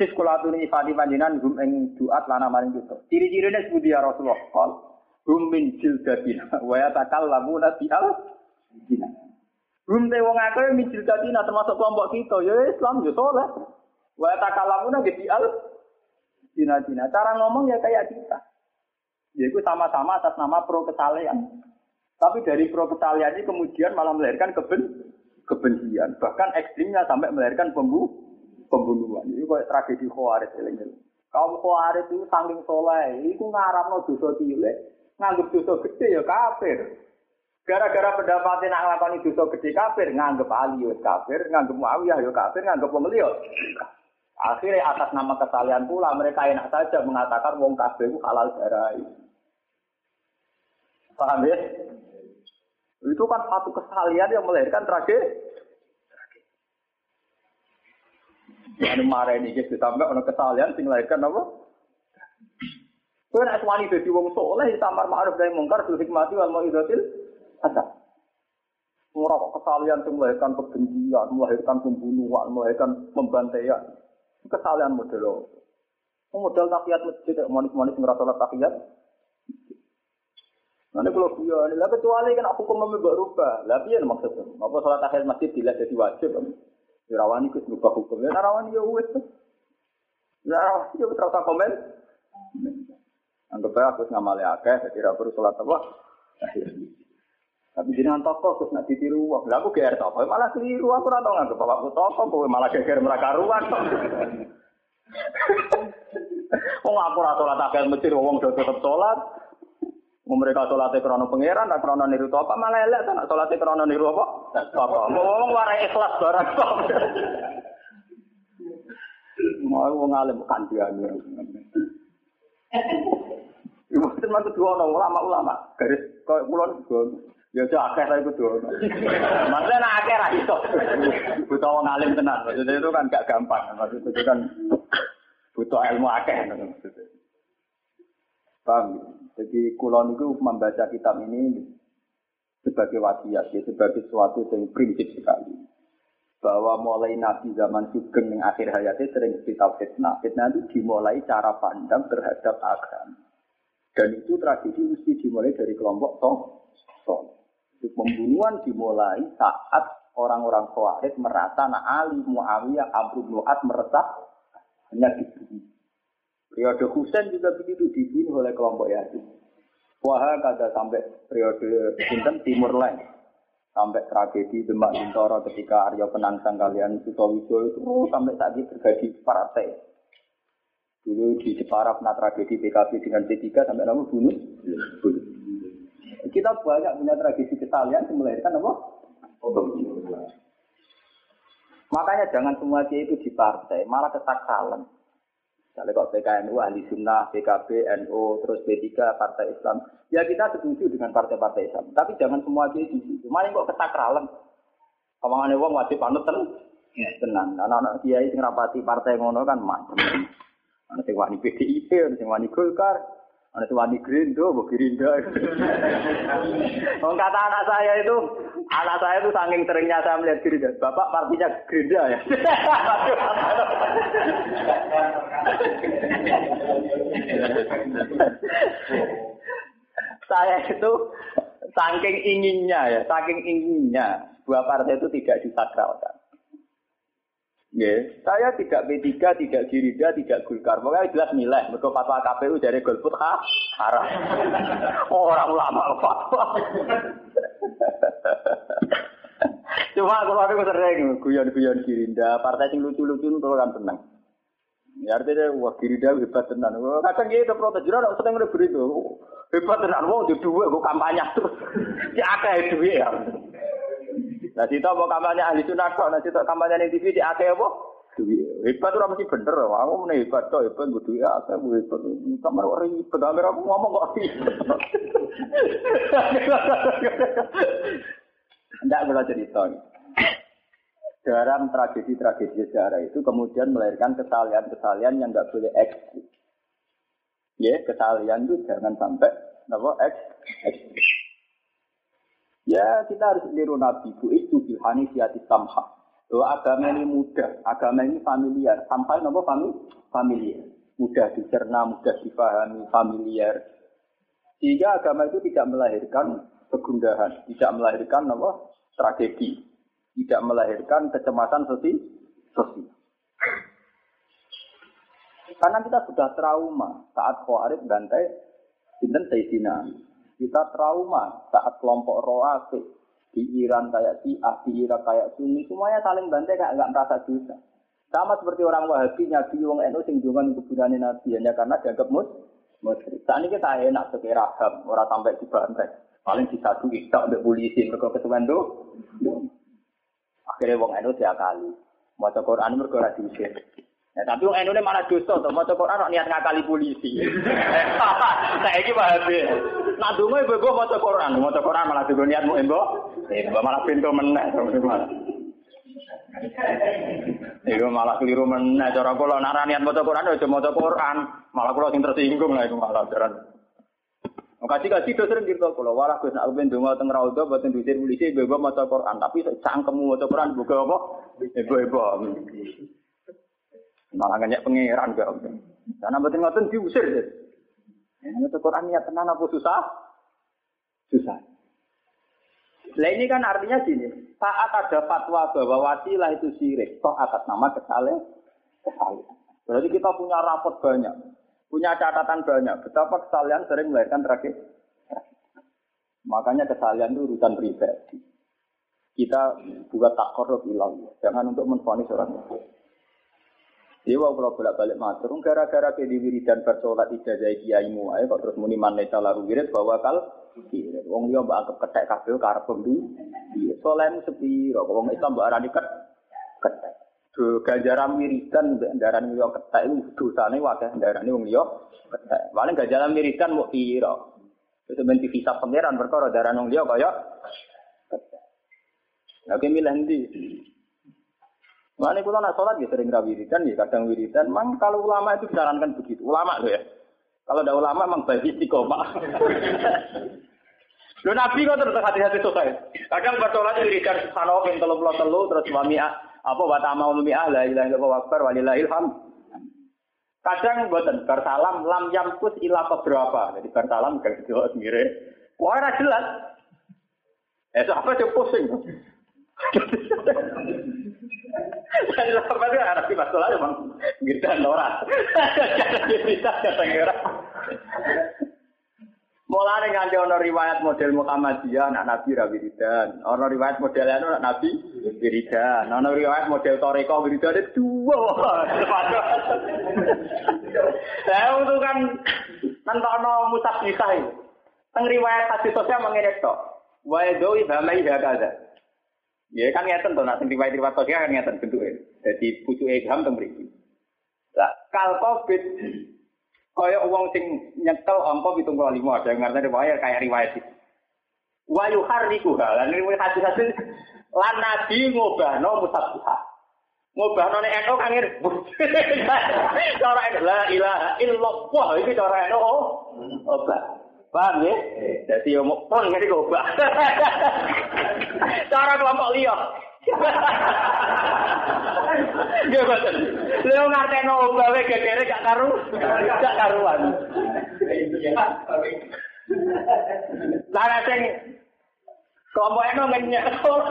Sis kula aturi ifadi panjenengan hum ing duat lana maring kita. Ciri-cirine sepundi ya Rasulullah? Qal hum min jildatina wa yatakallamuna bi al dina. Hum te wong akeh min jildatina termasuk kelompok kita ya Islam ya soleh. Wa yatakallamuna bi al dina. Cara ngomong ya kayak kita. Yaitu sama-sama atas nama pro kesalehan. Tapi dari pro ini kemudian malah melahirkan keben kebencian. Bahkan ekstrimnya sampai melahirkan pembunuh pembunuhan. Ini kayak tragedi Khawarij ini. Kaum Khawarij itu saking soleh, itu ngarapno dosa cilik, nganggep dosa gede ya kafir. Gara-gara pendapatnya nak nglakoni dosa gede kafir, nganggep Ali ya kafir, nganggep Muawiyah ya kafir, nganggep wong. Akhirnya atas nama kesalahan pula mereka enak saja mengatakan wong kafir itu halal darah. Paham ya? Itu kan satu kesalahan yang melahirkan tragedi. Anu marah ini kita tambah ono kesalahan sing lahirkan apa? Kowe nek wani dadi wong saleh tamar ma'ruf nahi mungkar bil hikmati wal mau'izatil hasan. Ora kok kesalahan sing melahirkan kebencian, melahirkan pembunuhan, melahirkan pembantaian. Kesalahan model Model tahiyat masjid, manis-manis ngerasa tahiyat. Nanti kalau dia, lah kecuali kan hukum memberi rubah. Lah piye maksudnya? Apa salat tahiyat masjid dilihat jadi wajib? Ya rawani kus berubah hukum. Ya rawani ya wes. Ya ya terus komen. Anggap aja aku ngamali akeh, jadi ra perlu sholat apa. Tapi jenengan toko terus nak ditiru wah. Aku GR toko malah keliru aku ora tau nganggep bapakku toko kowe malah geger mereka ruang. Wong aku ora salat akeh masjid wong do tetep salat. Mereka sholatnya krono pangeran, tak krono niru apa malah elek, tak sholatnya krono niru apa? Apa? Ngomong warai ikhlas barang. Mau wong alim kan dia Cuma teman kedua ono ulama-ulama garis kau kulon. Ya aja akeh ra iku dono. Maksudnya nak ra iso. Butuh wong alim tenan. Maksudnya itu kan gak gampang. Maksudnya itu kan butuh ilmu akeh maksudnya. Paham? Jadi kulon itu membaca kitab ini sebagai wasiat, ya, sebagai sesuatu yang prinsip sekali. Bahwa mulai Nabi zaman Sugeng yang akhir hayatnya sering cerita fitnah. Fitnah itu dimulai cara pandang terhadap agama. Dan itu tradisi mesti dimulai dari kelompok Tong. Pembunuhan dimulai saat orang-orang Khawarij merasa nak Ali, Muawiyah, Abu bin meresah hanya dibunuh. Periode Husain juga begitu dibunuh oleh kelompok Yazid. Wah, kata sampai periode Sinten Timur Lain. Sampai tragedi Demak Bintoro ketika Arya Penangsang kalian Sutowijo itu sampai saat ini terjadi partai. Dulu di Jepara pernah tragedi PKB dengan P3 sampai namun bunuh. Kita banyak punya tradisi kesalahan yang melahirkan apa? Makanya jangan semua dia itu di partai, malah kesaksalan. Misalnya kok PKNU, Ahli Sunnah, PKB, NU, terus P3, Partai Islam. Ya kita setuju dengan partai-partai Islam. Tapi jangan semua dia di. Malah kok kesakralan. Kamangannya wong wajib panut ten. Ya. Tenang. Anak-anak kiai sing rapati partai ngono kan macam. Ana sing wani PDIP, ana sing wani Golkar, ada tuan Grindo, bu Gerinda. Wong kata anak saya itu, anak saya itu saking seringnya saya melihat Gerinda. Bapak partinya Gerinda ya. saya itu saking inginnya ya, saking inginnya sebuah partai itu tidak disakralkan. Ya, saya tidak P3, tidak Girida, tidak Gulkar. Pokoknya jelas nilai. Mereka fatwa KPU dari golput ha, haram. Orang ulama fatwa. Cuma kalau aku sering guyon-guyon Girinda, partai yang lucu-lucu itu kan tenang. Ya artinya wah Girinda hebat tenan. Kadang gitu protes jujur ada sering udah itu. Hebat tenan, wah di dua gue kampanye terus. Si akeh duit ya. Nah, kita mau kampanye ahli sunnah kok, nah kita kampanye di TV di akeh apa? Hebat itu mesti bener, aku mau hebat kok, hebat gue duit akeh, gue hebat. Kamar orang ribet, kamar aku ngomong kok Tidak boleh cerita. Dalam tragedi-tragedi sejarah itu kemudian melahirkan kesalahan-kesalahan yang nggak boleh ekstrim. Ya, kesalahan itu jangan sampai apa ekstrim. Ya kita harus niru Nabi Bu itu bilhani siati samha. Agama ini mudah, agama ini familiar. Sampai nopo famili familiar. Mudah dicerna, mudah dipahami, familiar. Sehingga agama itu tidak melahirkan kegundahan, tidak melahirkan nopo tragedi, tidak melahirkan kecemasan sosial. sosial. Karena kita sudah trauma saat Khawarij bantai Sinten Sayyidina kita trauma saat kelompok Roafid di Iran kayak Syiah, di Irak kayak Sunni, semuanya saling bantai kayak nggak merasa dosa. Sama seperti orang Wahabi nyabi wong NU sing dungan kuburan Nabi hanya karena dianggap mus musyrik. Saat ini kita enak sebagai rahab, orang sampai di bantai. Paling disadu tak untuk polisi mereka ketuan tuh. Akhirnya wong NU kali. Mau Quran mereka ora diusir. Ya, tapi wong NU malah dosa to, maca Quran niat ngakali polisi. Saiki paham ya. Nak donga ibu-ibu maca Quran, maca Quran malah juga niatmu embo. Embo malah pintu meneh Iku malah keliru meneh cara kula nak niat maca Quran aja maca Quran, malah kula sing tersinggung lah iku malah jaran. Kasih kasih itu sering gitu kalau walah gue nak ben donga teng raudha boten diusir polisi ibu-ibu maca Quran, tapi cangkemmu maca Quran buka apa? Ibu-ibu. Malah nggak pangeran gak. Karena betul ngoten diusir. Ini tuh Quran niat tenan apa susah? Susah. Nah ini kan artinya gini, saat ada fatwa bahwa wasilah itu syirik, toh atas nama kesalahan. Berarti kita punya rapot banyak, punya catatan banyak, betapa kesalahan sering melahirkan tragedi. Makanya kesalahan itu urusan pribadi. Kita buat tak korup ilang, jangan untuk menfonis orang lain. Dewa kalau bolak balik matur, gara-gara ke wiridan bersolat ijazah kiaimu, ayo kok terus muni mana lalu wirid bahwa kal. Wong dia mbak anggap ketek kabel karep pembi. Iya, soleh sepi, kok wong Islam mbak arani ket ketek. do ganjaran wiridan mbek ndaran liya ketek iku dosane wakeh ndarane wong liya ketek. Paling ganjaran wiridan mau pira. Itu ben dihisab pangeran perkara ndaran wong liya kaya ketek. Lha milih ndi? Mana kita nak sholat ya sering wiridan ya kadang wiridan. Mang kalau ulama itu disarankan begitu. Ulama loh ya. Kalau ada ulama memang bagi istiqomah. Lo nabi kok terus hati-hati selesai. Kadang bersolat wiridan sanoh yang telu pulau telu terus suami apa wata mau lumi ahla ilah ilah wakbar walillah ilham. Kadang buatan bersalam lam yamkus ilah beberapa. Jadi bersalam gak gitu sendiri. Wah jelas. Eh apa sih pusing? Dari lama itu Arabi masalah emang ngerti orang. Jangan bisa kata Mulane nganti ana riwayat model Muhammadiyah anak Nabi ra wiridan, ana riwayat model anu anak Nabi wiridan, ana riwayat model Toreko wiridan itu dua. Saya itu kan nentokno musab bisa ini. Teng riwayat hadis sosial mengene tok. Wa yadui bamai hakaza. Ya kan ngeten to, nak riwayat riwayat sosial kan ngeten bentuke. Jadi pucuke ilham teng mriki. Lah kal covid Kaya uang sing nyekel angka pitung puluh lima ada yang ngerti riwayat kayak riwayat itu. Wayu hariku lan riwayat hadis hadis lan nabi ngobahno musabbiha. Ngobahno nek eno kan ngene. Cara la ilaha illallah iki cara eno oh. Paham ya? Jadi yo mau pon ngene obah. Cara kelompok liya. Nggih boten. Lha ngarteno gawe gegere gak karu, gak karuan. Lah sing kelompok eno ngenyek kok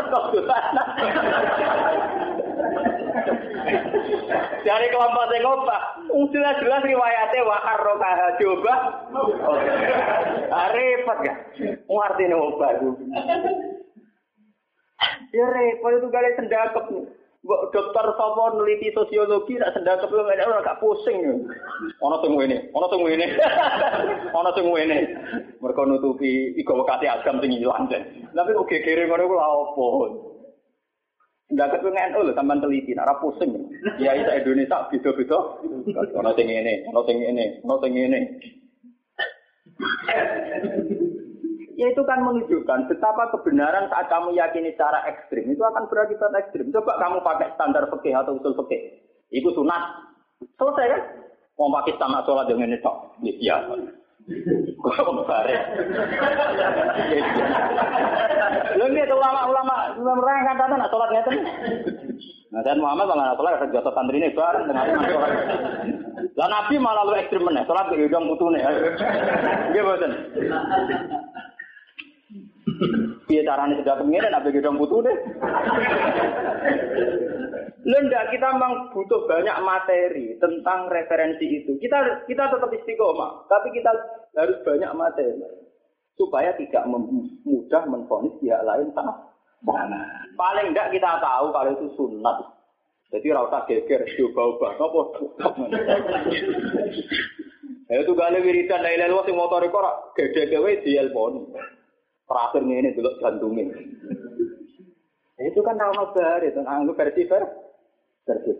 Dari kelompok sing ngobah, jelas-jelas riwayatnya wa coba. Ah, repot ya. Ngerti ngobah itu. Ya repot itu kali sendakep. Mbok dokter sapa neliti sosiologi nak sendakep yo ora gak pusing. Ana sing ngene, ana sing ngene. Ana sing ngene. Mergo nutupi iku wekati agam sing ilang. Tapi kok gegere ngono ku? Sendakep yo ngene lho teliti nak ora pusing. Ya isa Indonesia beda-beda. Ana sing ngene, ana sing ngene, ana sing ngene. Ya itu kan menunjukkan betapa kebenaran saat kamu yakini secara ekstrim itu akan berakibat ekstrim. Coba kamu pakai standar fikih atau usul fikih. Itu sunat. Selesai kan? Mau pakai sama sholat dengan itu. Ya. Kok bare. Lalu itu ulama-ulama mereka kata nak sholat ngeten. Nah, dan Muhammad malah sholat ada jatuh santri ini bareng dengan sholat. Lah Nabi malah lu ekstrim meneh, sholat ke hidung putune. Nggih boten. Piye carane sudah nak bagi dong butuh deh. Lendak kita memang butuh banyak materi tentang referensi itu. Kita kita tetap istiqomah, tapi kita harus banyak materi supaya tidak mudah menfonis pihak lain salah. Paling enggak kita tahu kalau itu sunat. Jadi rasa geger, coba-ubah, apa? Itu gale wiridan la ilaha illallah sing motor ora gede-gede dielponi. Terakhir ini dulu jantungin. Itu kan nama bar itu anggap versi versi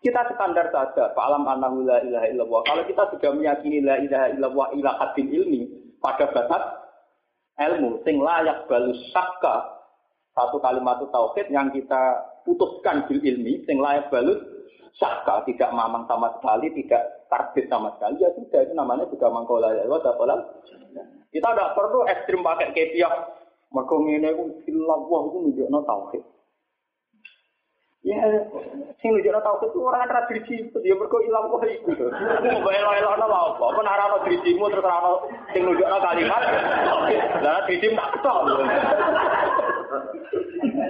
Kita standar saja, alam anahu la ilaha illallah. Kalau kita sudah meyakini la ilaha illallah ila hadin ilmi pada batas ilmu sing layak balus sakka satu kalimat tauhid yang kita putuskan bil ilmi sing layak balus sakka tidak mamang sama sekali tidak karbit sama sekali ya sudah itu namanya juga mangkola ya kita tidak perlu ekstrim pakai kepiah. Mereka ngene ku wah itu nunjukno tauhid. Ya, sing nunjukno tauhid itu orang ra driji, dia mergo ilang wah iku. Mbok elo-elokno lha apa? Apa ora ono drijimu terus ora ono sing nunjukno kalimat. Lah drijim tak ketok.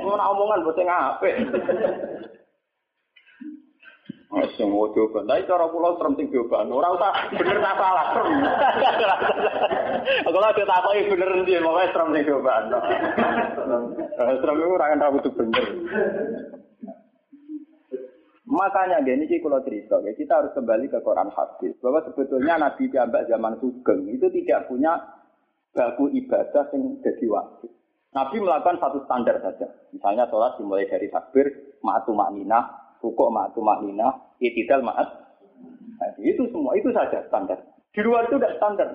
Ora omongan boten apik. Sing mau coba, tapi cara pulau serem sing coba, ora usah bener tak salah serem. Kalau ada tak koi bener sih, makanya serem sing coba. Serem itu orang yang butuh bener. Makanya gini sih kalau cerita, kita harus kembali ke Quran hadis bahwa sebetulnya Nabi Jambak zaman Sugeng itu tidak punya baku ibadah yang jadi wajib. Nabi melakukan satu standar saja. Misalnya sholat dimulai dari takbir ma'atu maknina, rukuk ma'atu maknina, itidal ma'at. Nah, itu semua, itu saja standar. Di luar itu tidak standar.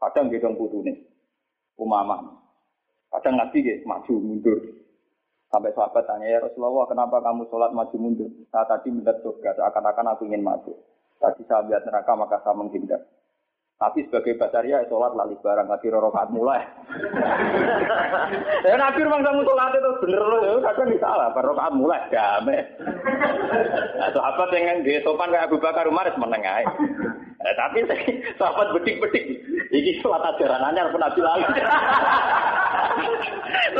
Kadang gedong putune, umama. Kadang nabi gitu, maju mundur. Sampai sahabat tanya, ya Rasulullah, kenapa kamu sholat maju mundur? Saya tadi melihat surga, seakan-akan aku ingin maju. Tadi saya lihat neraka, maka saya menghindar. Tapi sebagai basaria, sholat lali barang, lagi rorokat mulai. ya Nabi memang kamu sholat itu bener loh, ya kadang salah, rorokat mulai, damai. Nah, sahabat yang di sopan kayak Abu Bakar Umar, menengah. Nah, tapi sahabat bedik-bedik, ini sholat ajaran anyar pun Nabi lalu.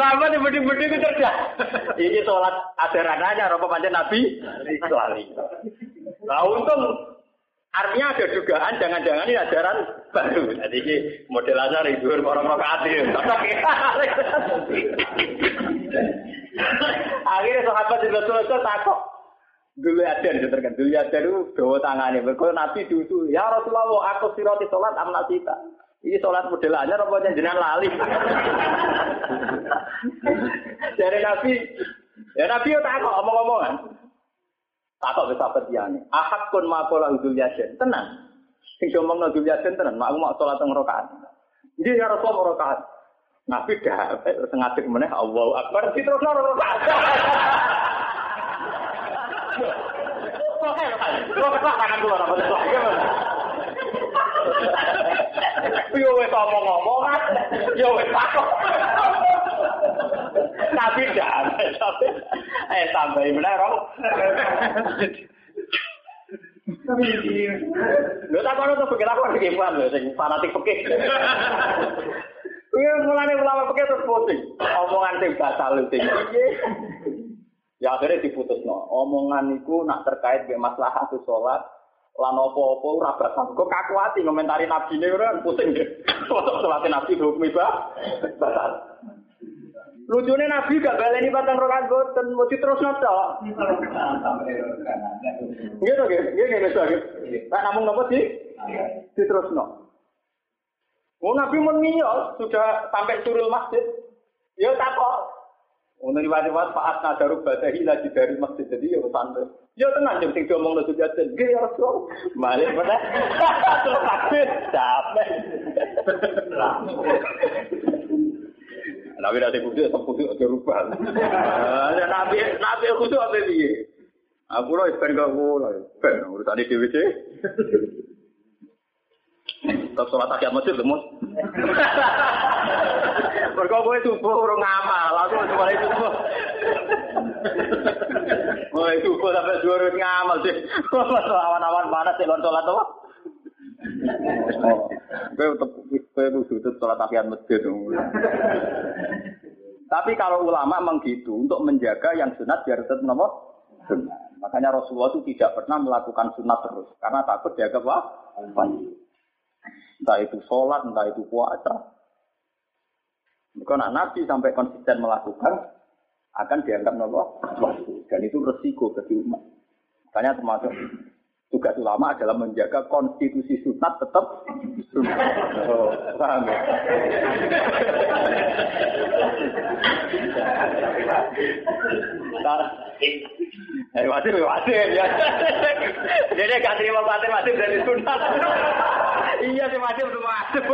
Sahabat yang bedik-bedik itu cerdas. Ini sholat ajaran anyar, apa panjang Nabi lali. Nah untung Artinya ada dugaan jangan-jangan ini ajaran baru. Jadi ini model ajar itu orang itu. Akhirnya sahabat itu betul takut. Dulu ada itu terkan. Dulu ada itu bawa tangannya. Berkata Nabi dulu. Ya Rasulullah aku siroti sholat amna sita. Ini sholat model aja rupanya jenengan lali. Dari Nabi. Ya Nabi itu takut omong-omongan. Takok wis sahabat liyane. Ahad kun makola udul yasin. Tenang. Sing ngomong udul yasin tenan, mak mau salat teng rakaat. Nggih ya Rasul rakaat. Nabi dah terus ngadeg meneh Allahu Akbar terus ora rakaat. Yo wis ngomong-ngomong, yo wis takok. Tapi dah, eh tambah benar rong. Lho tak kono tuh pikir aku lagi paham lho sing fanatik pikir. Iya mulane ulama pikir terus pusing. Omongan sing batal sing piye. Ya akhirnya diputusno. Omongan iku nak terkait dengan masalah aku sholat, lan apa-apa ora batal. Kok kaku ati ngomentari nabi ne ora pusing. Foto sholat nabi hukum batal. Lucunya Nabi gak baleni batang rokaat boten, mau terus noto. Gitu gitu, gitu gitu. Nah, namun nopo sih? Diterus no. Oh Nabi menio sudah sampai surul masjid. Ya takok. Untuk riwayat-riwayat Pak Asna Daru Badahi lagi dari masjid jadi ya santai. Ya tenang jam sing diomong lo sudah jadi. Ya Rasul. Balik mana? Terus takbir. Capek. Nabi nanti kudu tetap kudu aja rubah. Ada nabi nabi kudu apa dia? Aku loh ben gak loh. Ben urusan di DWC. Tetap sholat takiat masjid lemus. Mereka gue subuh orang ngamal, aku mulai subuh. Mulai subuh sampai dua ngamal sih. Awan-awan panas sih lon sholat tuh. Itu sholat takiat masjid. Tapi kalau ulama menggitu untuk menjaga yang sunat biar tetap sunat. Makanya Rasulullah itu tidak pernah melakukan sunat terus karena takut dia apa? Entah itu sholat, entah itu puasa. Karena Nabi sampai konsisten melakukan akan dianggap nomor dan itu resiko bagi umat. Makanya termasuk Tugas ulama adalah menjaga konstitusi sunat tetap sunat. Oh, paham ya? Eh, wajib, wajib ya. Jadi gak terima wajib, wajib dari sunat. iya sih wajib itu wajib.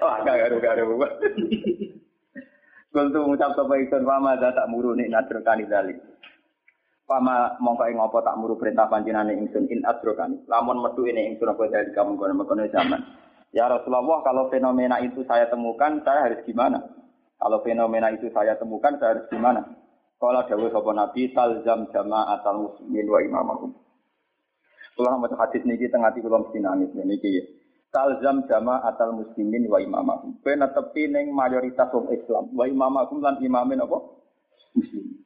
Wah, gak garu-garu. Kultu mengucap sapa ikut pama tak muru nik nadr Pama mongko ing apa tak muru perintah panjenengane ingsun in adrokan. Lamun metu ini ingsun apa dari kamu kono kono zaman. Ya Rasulullah, kalau fenomena itu saya temukan, saya harus gimana? Kalau fenomena itu saya temukan, saya harus gimana? Kalau dawuh sapa Nabi talzam jama'atal muslimin wa imamahum. Kula maca hadis niki teng ati kula mesti nangis niki. Talzam jama'atal muslimin wa imamahum. Kowe netepi ning mayoritas wong Islam wa imamahum lan imamin apa? Muslim.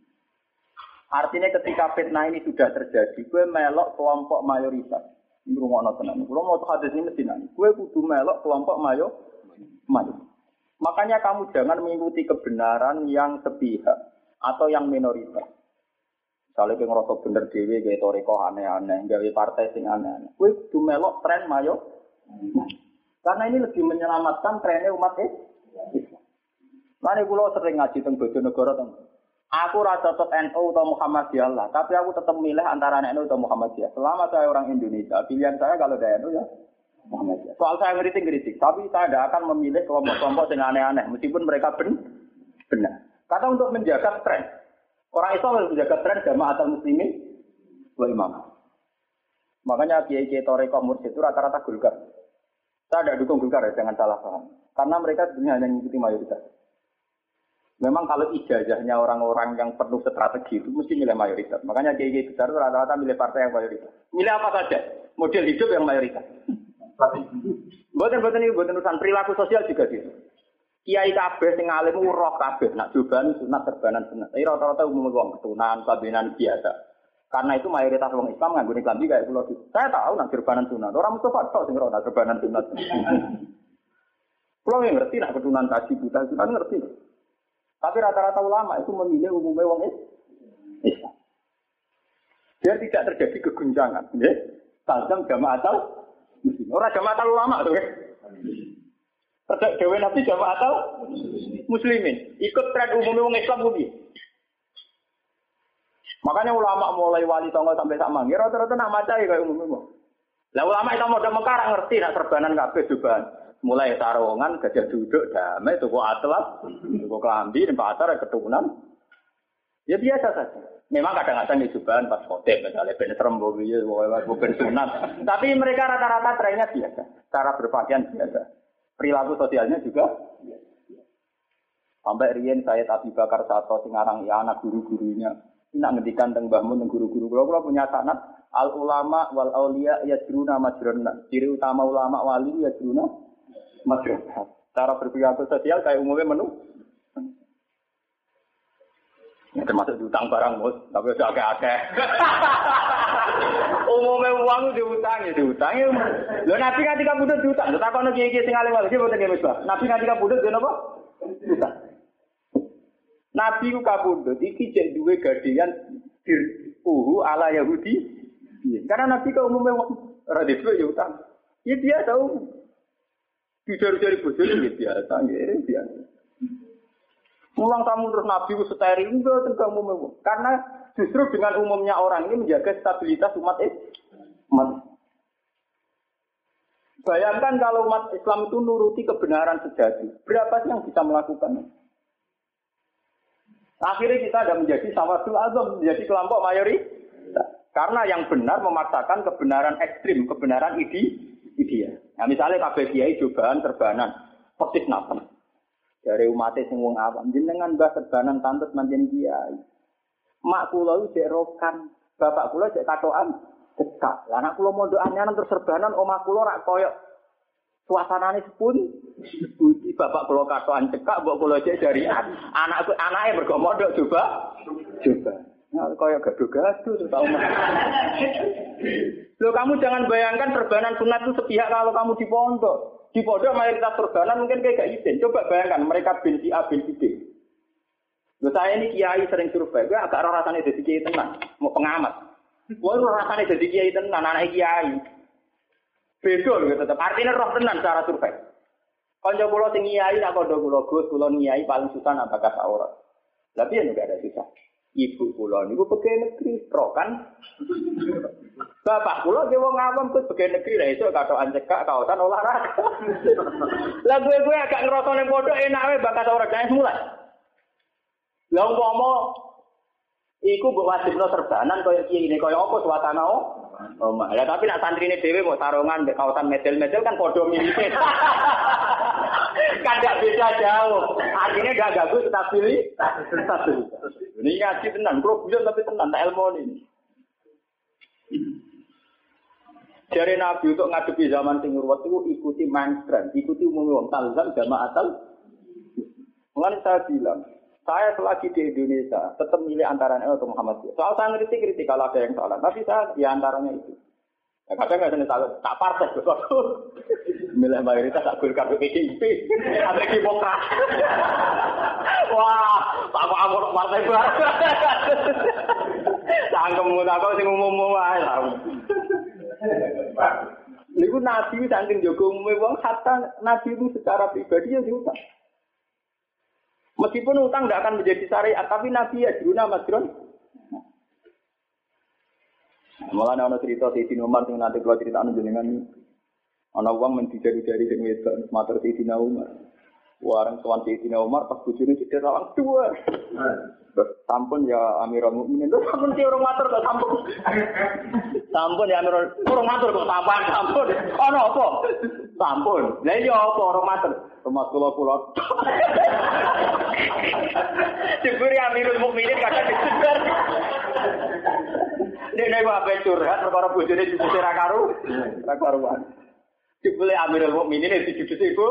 Artinya ketika fitnah ini sudah terjadi, gue melok kelompok mayoritas. Ini rumah tenan. Kalau mau hadis ini mesti nanti. Gue kudu melok kelompok mayo, mayo. Makanya kamu jangan mengikuti kebenaran yang sepihak atau yang minoritas. Misalnya gue ngerasa bener dewi, gue toriko aneh-aneh, gawe partai sing aneh-aneh. Gue kudu melok tren mayo. Karena ini lebih menyelamatkan trennya umat Islam. Mane kula sering ngaji teng Bojonegoro teng. Aku rasa cocok NU atau Muhammadiyah lah, tapi aku tetap milih antara NU atau Muhammadiyah. Selama saya orang Indonesia, pilihan saya kalau dari NU ya Muhammadiyah. Soal saya ngeritik-ngeritik, tapi saya tidak akan memilih kelompok-kelompok yang aneh-aneh, meskipun mereka ben benar. Karena untuk menjaga tren, orang Islam harus menjaga tren jamaah atau muslimin wal imam. Makanya kiai kiai toreko itu rata-rata gulkar. Saya tidak dukung gulkar ya, jangan salah paham. Karena mereka sebenarnya hanya mengikuti mayoritas. Memang kalau ijazahnya orang-orang yang penuh strategi itu mesti milih mayoritas. Makanya kiai besar itu rata-rata milih partai yang mayoritas. Milih apa saja? Model hidup yang mayoritas. Buatan buatan ini buatan urusan perilaku sosial juga gitu. Kiai kabeh sing alim roh kabeh nak jubahan sunat terbanan sunat. Tapi rata-rata umum wong ketunan, kabinan biasa. Karena itu mayoritas orang Islam guna klambi kayak pulau Saya tahu nak terbanan sunat. Orang Mustafa tahu sing nak terbanan sunat. Pulau yang ngerti nak ketunan kaji buta sunat ngerti. Tapi rata-rata ulama itu memilih umumnya wong Islam. Biar tidak terjadi keguncangan. Ya. Jamaah muslim. Orang jamaah atau ulama tuh ya. Terjadi dewe nabi jamaah atau muslimin. Ikut tren umumnya wong Islam bumi. Makanya ulama mulai wali tonggo sampai sama. Ya rata-rata nak maca ya kayak umumnya. Lah ulama itu mau mekar ngerti nak serbanan kabeh juga mulai sarungan, gajah duduk, damai, tuku atlas, tuku kelambi, di pasar, keturunan. Ya biasa saja. Memang kadang-kadang dijubahan pas khotib, misalnya ben serem, bukan sunat. Tapi mereka rata-rata trennya biasa. Cara berpakaian biasa. Perilaku sosialnya juga Sampai Rien saya Abi Bakar Sato Singarang ya anak guru-gurunya. Ini ngendikan tentang Bahmun dan guru-guru. Kalau punya sanat al ulama wal aulia ya juruna majruna. Ciri utama ulama wali ya madrasah. Cara berperilaku sosial kayak umumnya menu. Ya, termasuk diutang barang mus, tapi udah agak-agak. umumnya uang diutang ya diutang ya. Lo nabi kan tiga budut diutang. Lo takut nanti kiai sing alim lagi bukan kiai. Nabi tiga budut dia apa? Diutang. Nabi ku kabudut iki cek duwe gadian uhu ala Yahudi. Iya. Karena Nabi ke umumnya radit ya utang. Ya dia tahu Dicari-cari bojone ya biasa, ya biasa. Mulang kamu terus nabi ku steril enggak tentang umum Karena justru dengan umumnya orang ini menjaga stabilitas umat Islam. Bayangkan kalau umat Islam itu nuruti kebenaran sejati, berapa sih yang bisa melakukan? Akhirnya kita ada menjadi sawadul azam, menjadi kelompok mayoritas. Karena yang benar memaksakan kebenaran ekstrim, kebenaran ide, ideal. Nah misalnya kabeh kiai cobaan terbanan, persis napa? Dari umat sing wong awam, jenengan mbah terbanan tantut manjen kiai. Mak kula rokan, bapak kula cek katokan cekak. Lah anak kula mondok anyaran terus serbanan omah kula rak koyok suasanane sepun seputi bapak kula katokan cekak mbok kula cek jarian. Anak anake mergo mondok coba coba. Nah, kayak gaduh-gaduh tahu Loh kamu jangan bayangkan perbanan sunat itu sepihak kalau kamu di pondok. Di pondok mayoritas perbanan mungkin kayak gak izin. Coba bayangkan mereka binti A, binti B. Loh saya ini kiai sering survei, gue agak rasanya jadi kiai tenang, mau pengamat. Gue rasanya jadi kiai tenang, anak kiai. Beda loh tetap. Artinya roh tenang cara survei. Konco pulau tinggi kiai, nak kondo pulau gus, pulau kiai paling susah apakah aurat. Tapi ya juga ada susah. Ibu kula niku pegawai negeri, pro kan? Bapak kula ge wong awam kok pegawai negeri lah iso katokan cekak kawasan olahraga. Lah gue gue agak ngerasa ning pondok enak wae bakat ora gawe mulai. Lah umpama iku mbok wajibno serbanan kaya kiye ini kaya apa suasana oh? Omah. Ya tapi nak santrine dhewe mau sarungan mbek kawasan medel-medel kan padha mirip. kan tidak beda jauh. Artinya gak ganggu stabilitas. Ini ngaji tenan, bro, tapi tenan, tak ilmu ini. Dari Nabi untuk ngadepi zaman sing itu ikuti mainstream, ikuti umum wong talzam jamaah atal. Mengenai saya bilang, saya selagi di Indonesia tetap milih antara NU atau Muhammadiyah. Soal saya kritik kritik kalau ada yang salah, tapi saya di antaranya itu. Ya, kadang nggak ada salah, tak partai sesuatu. Milih mayoritas tak golkar ke PDIP, ada Demokrat. Wah, tak kok aku partai baru. Tangkem tak kok sing umum-umum ae lah. Nabi saking jaga umume wong hatta nabi itu secara pribadi ya diutak. Meskipun utang tidak akan menjadi syariat, tapi Nabi ya juruna masron. Malah ada cerita di sini Umar yang nanti kalau cerita anu jenengan ana uang men dijari-jari sing wedok matur Sayyidina Umar. Warang tuan Sayyidina Umar pas bojone cedek rawang dua. Sampun ya Amirul Mukminin. Lho sampun ki orang matur kok sampun. Sampun ya Amirul orang matur kok sampun sampun. Ana apa? Sampun. Lah iya apa orang matur? Rumah kula kula. Diburi Amirul Mukminin kadang disebar. Nek wae curhat perkara bojone disusir ra karu. Ra karuan. Dibeli Amirul Mukminin itu jujur iku.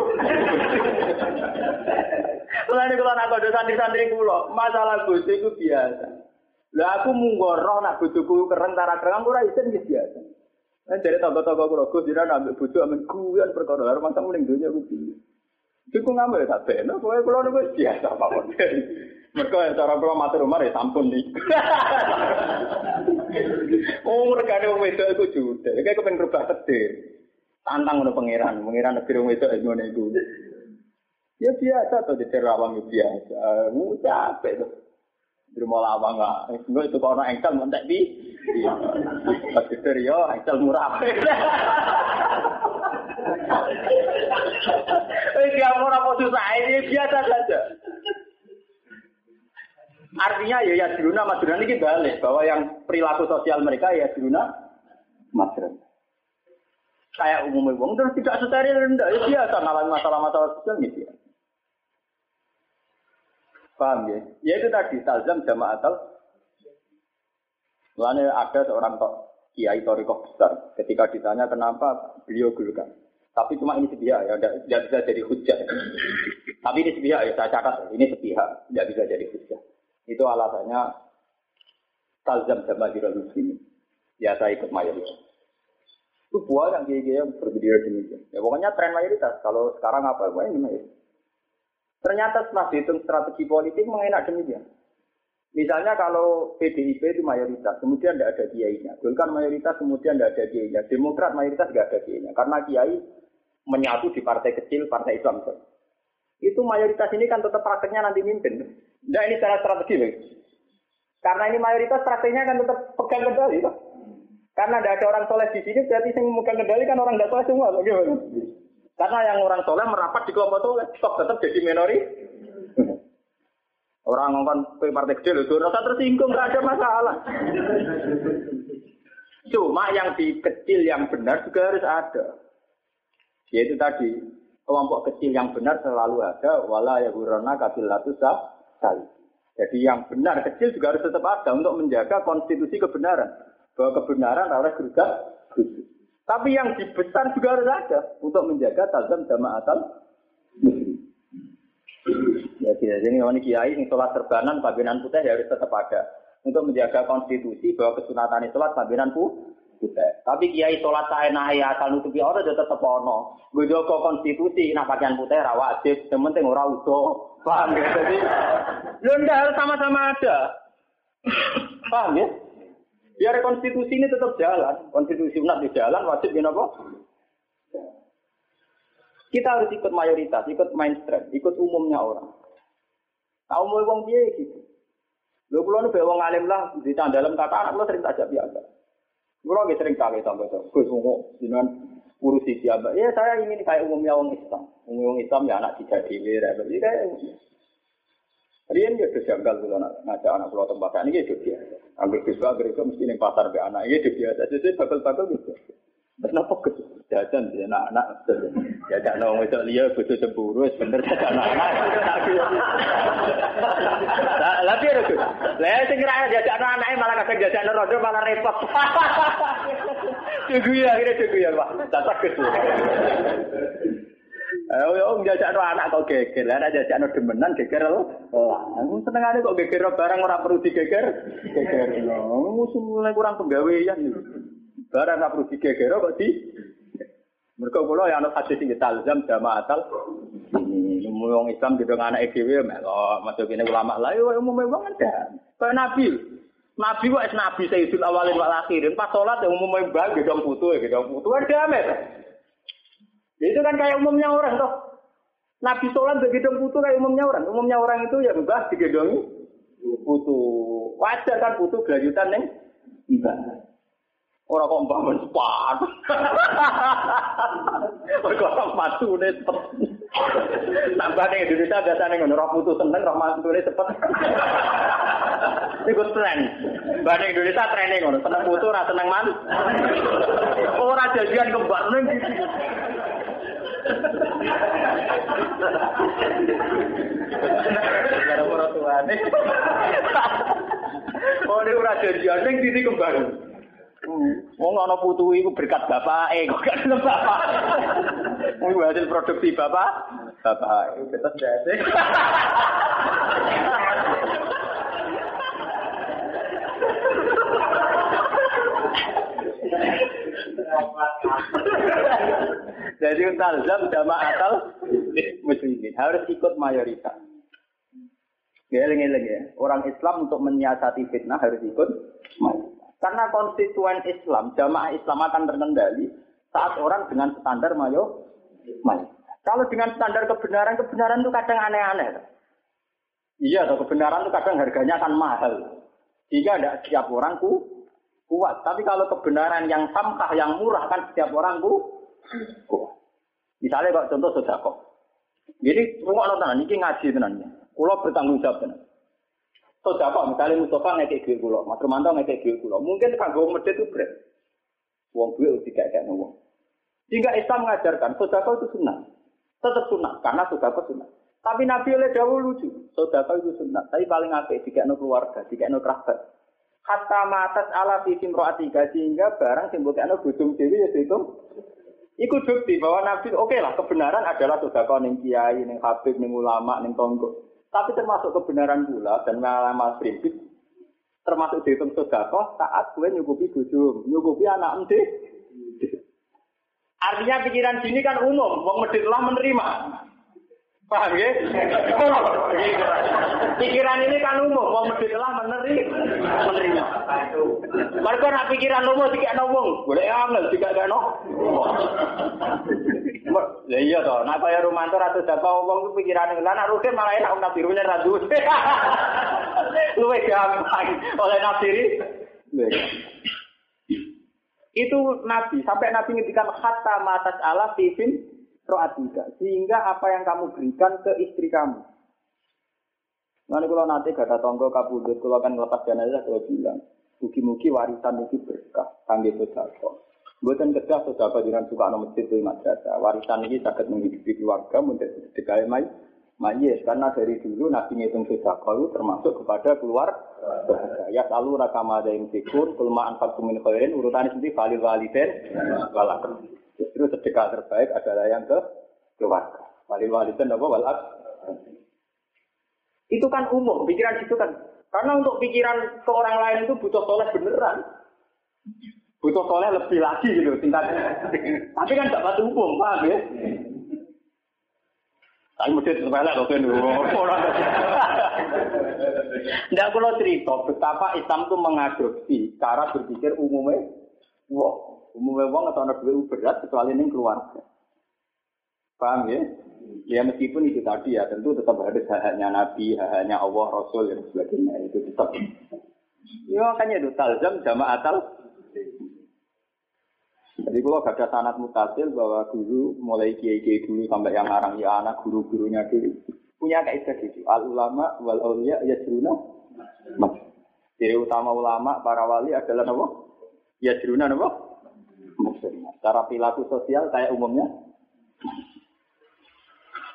Mulane kula nak santri-santri kula, masalah bojo iku biasa. Lah aku munggo roh nak bojoku kereng tara kereng ora isin wis biasa. Nah, dari tangga-tangga kula Gus jenengan ambek bojo amen guyon perkara lha masa muling dunya ku piye. Iku ngambil tak beno, kowe kula niku biasa mawon. Mereka yang cara kula matur umar ya sampun nih. Oh, mereka wong wedok iku jude. Kayak kepen rubah tedir. Tantang ngono pangeran, pangeran negeri wong wedok ngono iku. Ya biasa tuh jadi rawang ya biasa. Mu capek tuh. Di rumah lawang nggak. Enggak itu kalau engkel mentek di. Pas gede yo engkel murah. Eh dia mau apa susah ini biasa saja. Artinya ya ya diruna madruna ini balik bahwa yang perilaku sosial mereka ya diruna madruna. Kayak umumnya wong terus tidak steril rendah ya biasa ngalamin masalah-masalah sosial gitu ya. Paham ya? Ya itu tadi talzam jamaatal. Lalu ada seorang tok kiai torikoh besar. Ketika ditanya kenapa beliau gelukan. Tapi cuma ini sepihak ya, tidak bisa jadi hujah. Tapi ini sepihak ya, saya catat ini sepihak, tidak bisa jadi hujah. Itu alasannya talzam jira muslimin. Ya saya ikut mayoritas. Itu buah yang kiai yang berbeda demikian. Ya pokoknya tren mayoritas. Kalau sekarang apa, apa ini mayoritas. Ternyata setelah dihitung strategi politik mengenak demikian. Misalnya kalau PDIP itu mayoritas, kemudian tidak ada kiainya. Golkar mayoritas, kemudian tidak ada kiainya. Demokrat mayoritas tidak ada kiainya. Karena kiai menyatu di partai kecil, partai Islam. Itu mayoritas ini kan tetap prakteknya nanti mimpin. Nah ini secara strategi loh. Karena ini mayoritas prakteknya kan tetap pegang kendali. Karena tidak ada orang soleh di sini, berarti yang memegang kendali kan orang tidak soleh semua. Loh. Karena yang orang soleh merapat di kelompok soleh, stok tetap jadi minori. Orang ngomong partai kecil itu rasa tersinggung, nggak ada masalah. Cuma yang di kecil yang benar juga harus ada. Yaitu tadi, kelompok kecil yang benar selalu ada, wala ya burana kabilatu sekali. Jadi yang benar kecil juga harus tetap ada untuk menjaga konstitusi kebenaran. Bahwa kebenaran harus gerujak Tapi yang di besar juga harus ada untuk menjaga tazam jamaatal. Ya tidak jadi ini kiai ini sholat terbanan pabinan putih ya harus tetap ada untuk menjaga konstitusi bahwa kesunatan sholat pabinan putih. Tapi kiai sholat saya naik asal nutupi orang sudah tetap ono. Gue konstitusi nah pakaian putih rawat wajib, yang penting orang utuh. Paham ya? Jadi lo harus sama-sama ada. Paham ya? Biar konstitusi ini tetap jalan, konstitusi umat di jalan wajib ini apa? Kita harus ikut mayoritas, ikut mainstream, ikut umumnya orang. Tahu mau wong dia gitu. Lo pulau nu wong alim lah di dalam kata anak lo sering tajam biasa. Kulo lagi sering kaget sampai tuh. Gus mau dengan urusi siapa? Ya saya ingin kayak umumnya wong Islam. Umum Islam ya anak tidak dewi, jadi kayak Rian ya sudah janggal kalau ngajak anak pulau tempat ini ya biasa. Ambil bisa gereja mesti nih pasar be anak ini biasa. Jadi bakal-bakal gitu. Kenapa ke jajan di anak-anak? Jajan nong itu dia butuh cemburu, sebener jajan anak-anak. Tapi ada tuh, lah sing kira jajan anak malah kadang jajan rodo malah repot. Cukup ya, kira cukup ya pak. Tak ke Ayo yo njajak anak kok geger. Lah nek jajak demenan geger lho. Aku senengane kok geger barang ora perlu digeger. Geger. Musuh mulai kurang penggawean iki. Barang ora perlu digeger kok di Mereka kula ya ana hadis sing talzam jamaatal ini wong Islam gitu anak dhewe melok masuk ini ulama lah yo umum wong ada. Kayak Nabi. Nabi wae nabi sayyidul awalin wal akhirin pas salat umum mbah gedong putu gedong putu ada amet. Itu kan kayak umumnya orang toh. Nabi sholat begitu putu kayak umumnya orang. Umumnya orang itu ya mbah digendongi putu. Wajar kan putu gelayutan neng. Orang kok mbah men sepat. Kok orang matu nih cepet. Tambah nih Indonesia biasanya ngono roh putu seneng roh matu nih cepet. Ikut tren. Mbah nih Indonesia trennya ngono seneng putu ora seneng man. Ora jadian kembar neng Karena orang tua nih. Oh, ini ora jadian neng titik kembar. Wong ana putu iku berkat bapak, eh kok gak ada bapak. Wong hasil produksi bapak, bapak itu tetap jadi. Jadi talzam jamaatal muslimin harus ikut mayoritas. Geleng-geleng ya, orang Islam untuk menyiasati fitnah harus ikut mayoritas. Karena konstituen Islam, jamaah Islam akan terkendali saat orang dengan standar mayo mayo. Kalau dengan standar kebenaran, kebenaran itu kadang aneh-aneh. Iya, kebenaran itu kadang harganya akan mahal. Jika tidak setiap orang ku, kuat. Tapi kalau kebenaran yang samkah, yang murah kan setiap orang ku, kuat. Misalnya kok contoh sodako. Jadi rumah nonton ini ngaji tenannya. Kulo bertanggung jawab tenan. Sodako misalnya Mustafa ngekek duit kulo, Mas Romanto ngekek duit kulo. Mungkin kanggo medit itu berat. Wong duit udah kayak kayak wong. Jika Islam mengajarkan sodako itu sunnah, tetap sunnah karena sodako sunnah. Tapi Nabi oleh dahulu lucu, sodako itu sunnah. Tapi paling apik jika no keluarga, jika no kerabat. Hatta matas ala fisim ro'atika sehingga barang simbol no bujum dewi ya itu Iku bukti bahwa Nabi, oke okay lah, kebenaran adalah sodako neng kiai, neng habib, neng ulama, neng tonggo. Tapi termasuk kebenaran pula dan mengalami prinsip, termasuk dihitung sodako saat gue nyukupi bujum, nyukupi anak ente. Artinya pikiran sini kan umum, wong medit menerima. Paham ya? pikiran ini kan umum, wong medit lah menerima. menerima. Mereka nak pikiran umum, tiga ngomong, boleh angel, tiga gak no. Ya iya toh, nak kaya Romanto ratu dapat wong ku pikiran lan nak rugen malah enak nabi rugen ra duwe. Luwe gampang oleh nafsiri. Itu nabi, sampai nabi ngendikan hatta matas ala fifin roatika. Sehingga apa yang kamu berikan ke istri kamu. Nanti kalau nanti gak ada tonggo kabudut, kalau kan ngelepas jenazah, kalau bilang, mugi-mugi warisan itu berkah, kangge sodako. Buatan kerja sodako dengan suka nomor itu madrasah. Warisan ini sangat menghidupi keluarga, menjadi sedekah mai, Mayes, karena dari dulu Nabi ngitung sodako itu termasuk kepada keluar Ya selalu rakam ada yang fikun, kelemahan faktum min khairin, urutannya sendiri valid waliden, walak. Justru sedekah terbaik adalah yang ke keluarga. Valid waliden apa walak? Itu kan umum, pikiran itu kan. Karena untuk pikiran ke orang lain itu butuh soleh beneran. Butuh soleh lebih lagi gitu tingkatnya. Tapi kan tidak batu umum, paham ya? Tapi mesti sepele loh kan. Tidak perlu cerita betapa Islam itu mengadopsi cara berpikir umumnya. Wah, umumnya wong atau anak berat kecuali ini keluarga. Paham ya? Ya meskipun itu tadi ya tentu tetap harus haknya Nabi, haknya Allah, Rasul dan sebagainya itu tetap. Ya makanya itu talzam jamaatal. Jadi kalau gak ada sanat mutasil bahwa guru mulai kiai-kiai dulu sampai yang ngarang ya anak guru-gurunya dulu punya kaidah gitu. Al ulama wal aulia ya jeruna. Ciri utama ulama para wali adalah apa? Ya jeruna apa? Maksudnya. Cara perilaku sosial kayak umumnya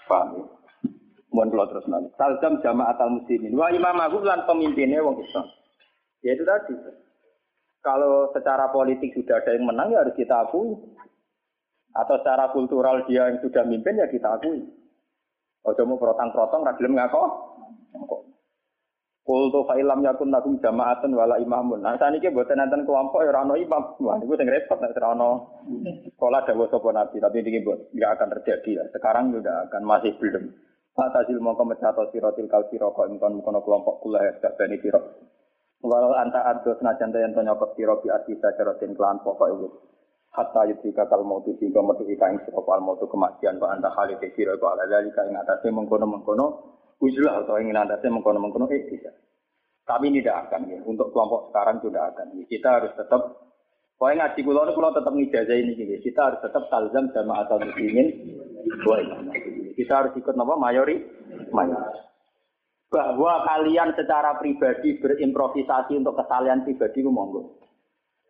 Paham ya? Mohon kalau terus nanti. Talzam jamaah al muslimin. Wah imam aku lan pemimpinnya wong Islam. Ya itu tadi. Kalau secara politik sudah ada yang menang ya harus kita akui. Atau secara kultural dia yang sudah mimpin ya kita akui. Ojo mau protang-protong ragilem ngako. Kultu fa'ilam yakun lakum jama'atun wala imamun. Nah, saat ini buatan nanti kelompok ya rano imam. Wah, ini gue repot. Nah, rano sekolah dawa sopo nabi. Tapi ini buat nggak akan terjadi lah. Sekarang juga akan masih belum. Pak Tazil mau kemecato sirotil kal siroko imkon mukono kelompok kulah ya gak bani sirok. Walau anta addo senajan yang tanya kok siro bi asisa cerotin kelan pokok itu. hatta yudhika kal mautu sehingga metu ika ing sira kal mautu kematian wa anta khalid kira kok ala dalika ing atase mengkono-mengkono ujulah atau ingin atase mengkono-mengkono eh bisa. Tapi tidak akan ya. Untuk kelompok sekarang sudah akan. Ya. Kita harus tetap Pokoknya ngaji kulo kulo tetap ngijazah ini gini. Kita harus tetap talzam sama asal muslimin. Kita harus ikut nama mayori, mayoritas. Bahwa kalian secara pribadi berimprovisasi untuk kesalahan pribadi itu monggo.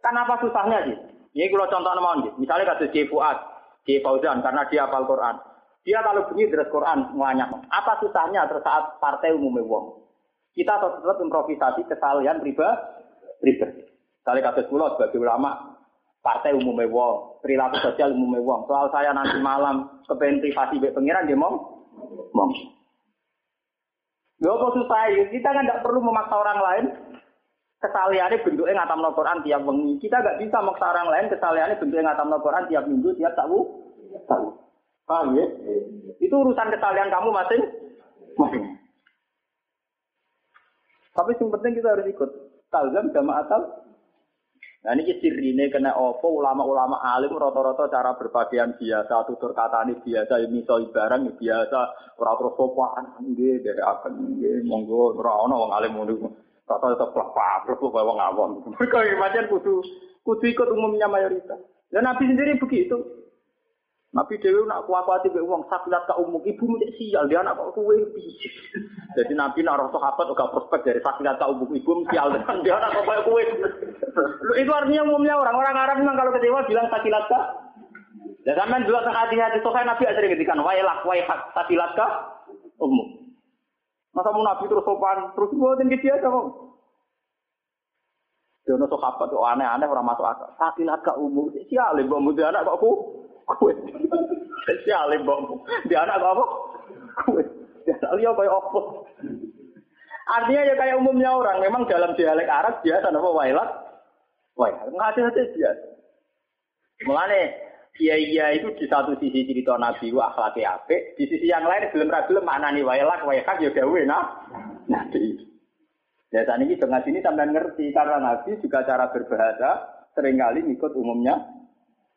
Kenapa susahnya sih? Ini kalau contoh nama Misalnya kasus J Fuad, J Fauzan karena dia hafal Quran. Dia kalau bunyi dari Quran banyak. Apa susahnya saat partai umumnya wong? Kita tetap improvisasi kesalahan pribadi. pribadi. Kali kasus pulau sebagai ulama, partai umumnya wong, perilaku sosial umumnya wong. Soal saya nanti malam kepengen privasi be pengiran dia mau, mau. Gak apa susah ya, kita kan tidak perlu memaksa orang lain. Kesaliannya bentuknya ngatam Quran tiap wengi. Kita gak bisa memaksa orang lain kesaliannya bentuknya ngatam Quran tiap minggu, tiap tahu. Tahu. Paham ya? Itu urusan kesalian kamu masing. masing. Tapi yang penting kita harus ikut. Talzam jamaah tal Nah ini sirine kena opo ulama-ulama alim rata-rata cara berpakaian biasa, tutur kata ini biasa, ini so barang biasa, ora terus sopan, nggih dari akan nggih monggo ora ana wong alim ngono. Rata tetep plak plak wong awam. Mereka macam kudu kudu ikut umumnya mayoritas. Dan Nabi sendiri begitu. Nabi Dewi nak kuat-kuat ibu uang sakilat ke umum ibu menjadi sial dia anak kok kue Jadi Nabi nak rasa sahabat juga prospek dari sakilat ke umum ibu sial dia anak kok kue. Itu artinya umumnya orang orang Arab memang kalau kecewa bilang sakilat ke. Dan sampai dua hati-hati sokai Nabi sering ngedikan wailak waihat sakilat ke umum. Masa mau Nabi terus sopan terus aja kok. Dia nak sahabat kok aneh-aneh orang masuk akal. Sakilat ke umum sial ibu muda anak kok ku kue. Spesial mbokmu. Di anak apa? Kue. Di anak liya kaya apa? Artinya ya kayak umumnya orang. Memang dalam dialek Arab biasa apa wailat. Wailat. Ngasih-ngasih biasa. Mulane iya iya itu di satu sisi cerita Nabi wa akhlaknya ape, di sisi yang lain belum belum maknani wailak wailat ya gawe nah. Nabi. Ya saat ini dengan sini sampai ngerti karena Nabi juga cara berbahasa sering kali ikut umumnya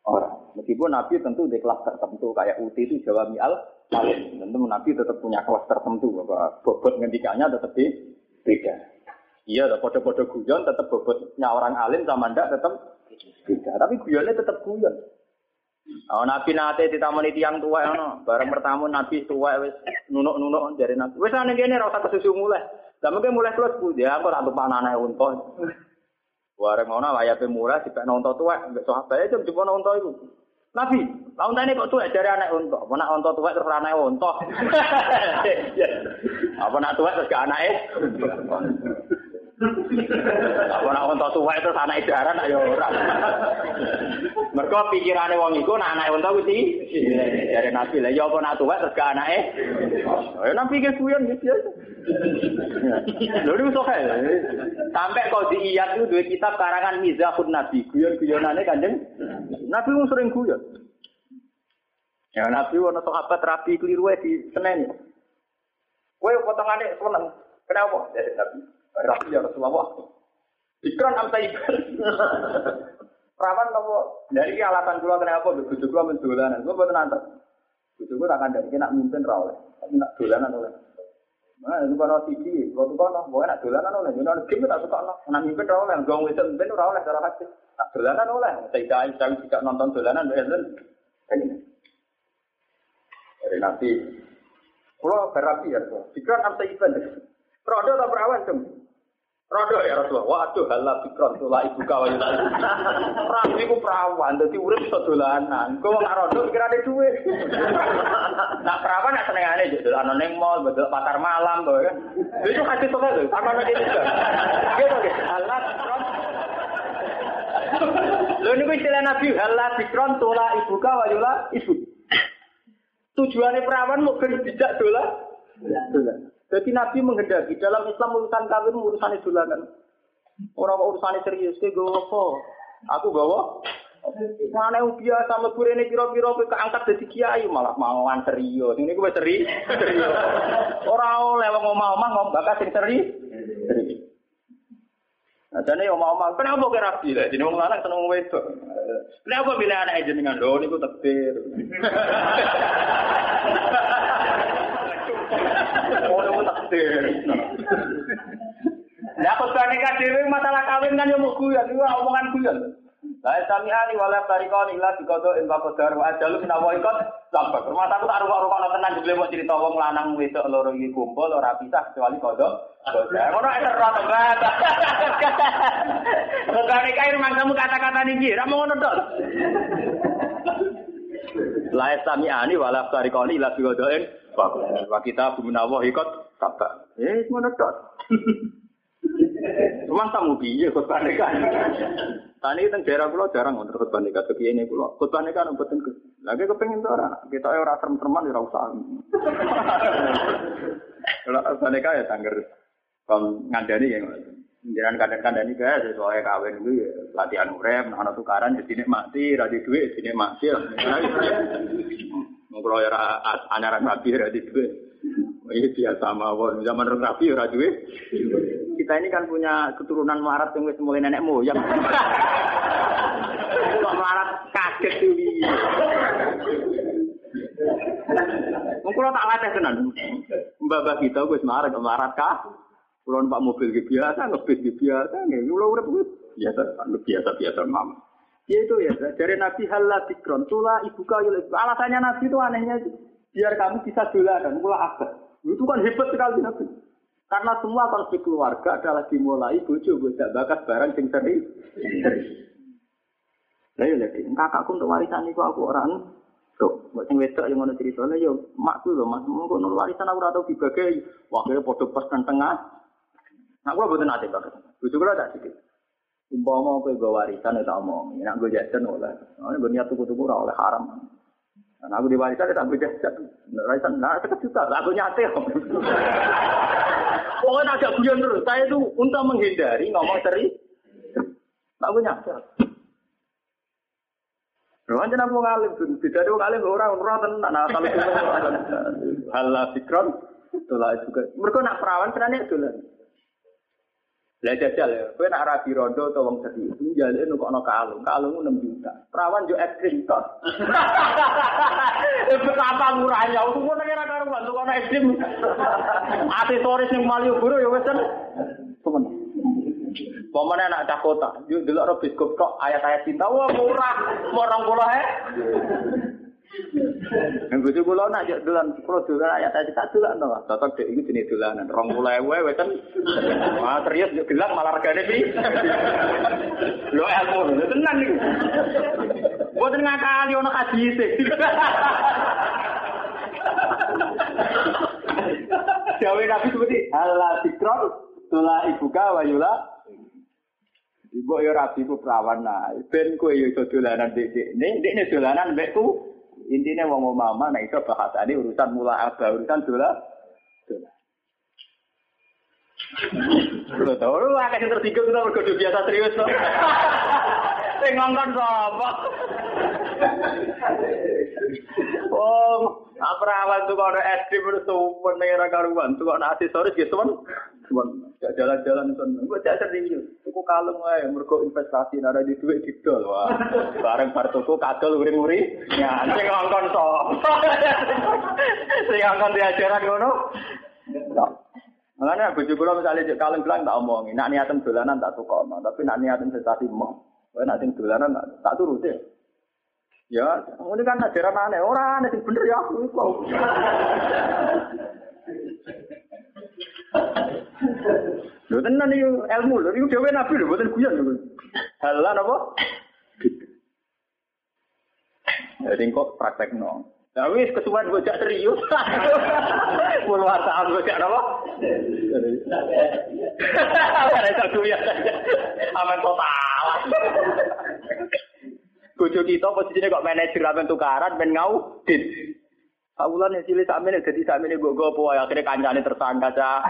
orang. Meskipun Nabi tentu di kelas tertentu kayak Uti itu Jawa Mial, tentu Nabi tetap punya kelas tertentu bahwa bobot ngendikannya tetap di beda. Iya, kode-kode guyon tetap bobotnya orang alim sama ndak tetap beda. Tapi guyonnya tetap guyon. Oh, Nabi nate ditamani tiang tua no. Bareng pertama Nabi tua wis nunuk-nunuk dari Nabi. Ana kene ora usah kesusu mulai. Lah mungkin mulai terus bu dia aku tak anane unta. Bareng ngono wayahe mulai dipek nonton tua, mbek sahabat itu jupuk nonton iku. Nabi, unta ini kok tuwek dari anak unta. Apa nak unta tuwek terus anak unta? Apa nak tuwek terus gak anake? Apa nak unta tuwek terus anak jaran ayo ora. Mergo pikirane wong iku nak anak unta kuwi dari Nabi. Lah ya apa nak tuwek terus gak anake? Ya Nabi ke kuyon gitu ya. Lho niku sok Sampai kau di iyat itu dua kitab karangan Mizahun Nabi, guyon-guyonane Kanjeng. Nabi wong sering guyon. Ya Nabi wono sahabat rapi keliru di Senen. Kowe potongane seneng. Kenapa? Dari Nabi. Rapi ya Rasulullah. Ikran am ikran. Perawan nopo? Dari alasan kula kenapa bojo kula mendolanan. Kula boten antar. Bojo kula tak kandhani nak mimpin ra oleh. Tapi nak dolanan oleh. Nah, itu para TV, kalau tuh kono, boleh nak dolanan oleh, jadi ada game tak suka no, nak mimpin ora oleh, gong itu mimpin ora oleh cara hati, nak dolanan oleh, saya saya tidak nonton dolanan, dolanan, kayak gini. Dari nanti, kalau berapi ya, pikiran apa event, produk atau perawan cem, Rodo ya Rasulullah, waduh halah pikron tula ibu kawan itu. Rabi ku perawan, jadi urip iso dolanan. Kau nggak rodo ada duit. Nak perawan nak seneng aneh jadi dolanan neng mall, betul pasar malam tuh kan. Itu kasih tuh kan, apa nanti itu kan. Gitu gitu, halah pikron. Lho niku istilah Nabi halah pikron tula ibu kawan ibu. Tujuannya perawan mau bijak dolan. Dolan. Jadi Nabi menghendaki dalam Islam urusan kawin urusan dolanan. Orang urusan serius ke gowo. Aku gowo. Mana yang biasa mlebu rene pira-pira kowe keangkat dadi kiai malah mangan serius. Ini gue seri. Serius. Ora oleh wong omah-omah ngomong bakat sing seri. Nah, jane omah-omah kenapa kira rapi lah. Jadi wong lanang seneng wedok. Kenapa milih anak jenengan? Lho niku takdir. Oh niku takdir. Lah kok nikah dhewe masalah kawin kan yo mung guyon, iku omongan guyon. Lah sami'ani wala tarikon illa dikodo in qadar wa ajalu menawa ikut sabar. Rumah aku tak rukuk-rukuk tenan jebule mau cerita wong lanang wedok loro iki kumpul ora pisah kecuali kodo. Ngono eter ora tobat. Regane kae rumah kamu kata-kata niki, ra mau ngono tok. La sami'ani wala tarikon illa dikodo in wa kita buminawa ikut sabar. Eh ngono tok. Rumah tamu piye kok kan. Tani teng daerah kula jarang wonten khotbah nikah iki ini. Khotbah nikah nang boten ke. Lagi kepengin to ora. Kita ora serem-sereman ora usah. Kalau nikah ya tangger kon ngandani ya. Jangan kadang-kadang ini kayak sesuai kawin itu ya latihan urem, anak tukaran jadi nikmati, radi duit jadi nikmati. Mengkulo ya anak rapi radi duit. Ini biasa mawon zaman rapi ora duit kita ini kan punya keturunan melarat yang wis mulai nenek moyang. Kok melarat kaget tuh. Mungkin tak latih tenan. Mbak kita gue melarat melarat kah? Kulon pak mobil gitu biasa, ngebis gitu biasa, nih. Kulo udah biasa, biasa biasa mam. Ya itu ya, dari Nabi halal dikron, tula ibu kau Alasannya Nabi itu anehnya biar kamu bisa dolanan, mula apa? Itu kan hebat sekali Nabi. Karena semua konflik keluarga adalah dimulai bojo bocah bakat barang sing seri. Lah yo lek kakakku untuk warisan iku aku orang tuh, buat sing wedok yang ngono cerita lah yo makku lho Mas, warisan aku ora tau dibagi. Wah, padha pas tengah. Nah, kula boten ate banget. Bojo kula tak sikit. Umpama kowe go warisan ya tak omong, go jajan oleh. Nek go niat tuku-tuku oleh haram. Nah, aku diwarisan ya tak go jajan. Warisan nah sekejuta, aku nyate. Pokoknya agak guyon terus. Saya itu untuk menghindari ngomong seri. Aku nyasar. Ruang jenah aku ngalim, beda dia ngalim orang orang tenan. Nah, itu halah fikron, itulah juga. Mereka nak perawan sebenarnya itu lah. Jajal ya, kowe nak rabi rondo atau wong sedih, jalin kok ana kalung, kalung 6 juta. Perawan yo ekstrim kok. Betapa murahnya, ngono ora karuan, untuk ana ekstrim. Aksesoris ning Malioboro yo wis temen. Pemane anak cah kota, yo delok ro biskop kok ayat-ayat cinta wah murah, mau 20 he. Yang bojo kula nak yo dolan kula dolan ayat ayat tak dolan to. Totok dek iki jenis dolanan 20.000 wis kan. Wah serius yo gelang malah regane pi. Lho ilmu lho tenan niku. Mboten ngakali ono hadise. Jawa Nabi seperti Allah dikron tula ibuka wayula Ibu ya rabi ku perawan nah, ben kowe yo iso dolanan. Ning dik dolanan mbekku Intinya wong mama nah itu bahasane urusan mula apa urusan. Dola. Lo tau lu akeh sing tertinggal kita mergo biasa serius to. Sing ngongkon sapa? Oh, apa awal tuh kalau es krim itu super negara karuan, tuh kalau aksesoris gitu kan, jalan-jalan tuh, gue tidak serius, tuh kalem aja, mereka investasi nara di duit gitu wah, bareng bar tuku kadol uri-uri, ya, sing ngongkon so, sing ngongkon diajaran ngono, Makanya bojo kula misalnya cek kalem bilang tak omongi, nak niatan dolanan tak tukono, tapi nak niatan investasi mau. Kowe nak sing dolanan tak turuti. Ya, ini kan ajaran aneh. Orang aneh sing bener ya aku iku. Lho tenan iki ilmu lho iku dhewe nabi lho mboten guyon lho. Halan apa? Jadi kok praktekno. Nah wis kesuwen gojak serius. Puluhan tahun gojak apa? Ada satu ya. Aman total. Bojo kita posisinya kok manajer amen tukaran ben ngaudit. Awulan yang cilik sakmene dadi sakmene mbok gopo akhirnya kancane tersangka cah.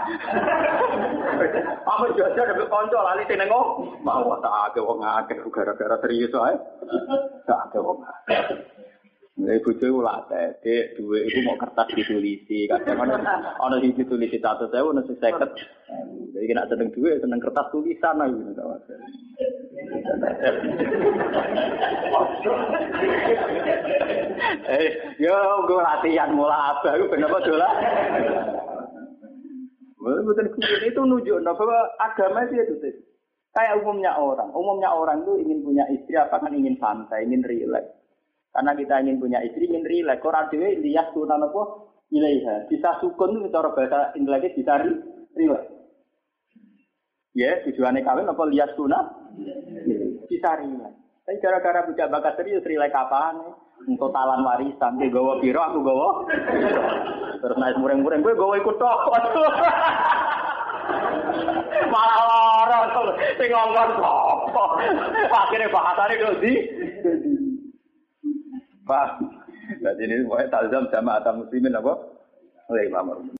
Apa jajan ada kanca lali sing nengok. Mau tak akeh wong akeh gara-gara serius ae. Tak akeh wong. Nek bojo latih, Dik, duwe iku mau kertas ditulisi. Kadang ana ana sing ditulisi 100.000, ana sing 50. Jadi nek seneng duwe seneng kertas tulisan ae ngono eh, yo gue latihan mula apa? Gue kenapa dolan? Betul itu nunjuk bahwa agama itu itu sih. Kayak umumnya orang. Umumnya orang itu ingin punya istri apa kan ingin santai, ingin rileks. Karena kita ingin punya istri, ingin rileks. Quran dewe sunan apa? Ilaiha. Bisa sukun itu cara bahasa Inggris bisa rileks. Ya, tujuannya kawin apa lihat sunnah? Bisa rileks. Tapi gara-gara budak bakat serius rileks apaan? Untuk talan warisan, dia gawa piro, aku gawa. Terus naik mureng-mureng, gue gawa ikut tok. Malah lorong sing ngomong. Akhirnya bahasane kok di. Pak, jadi ini pokoknya talzam sama atam muslimin apa? Oleh Imam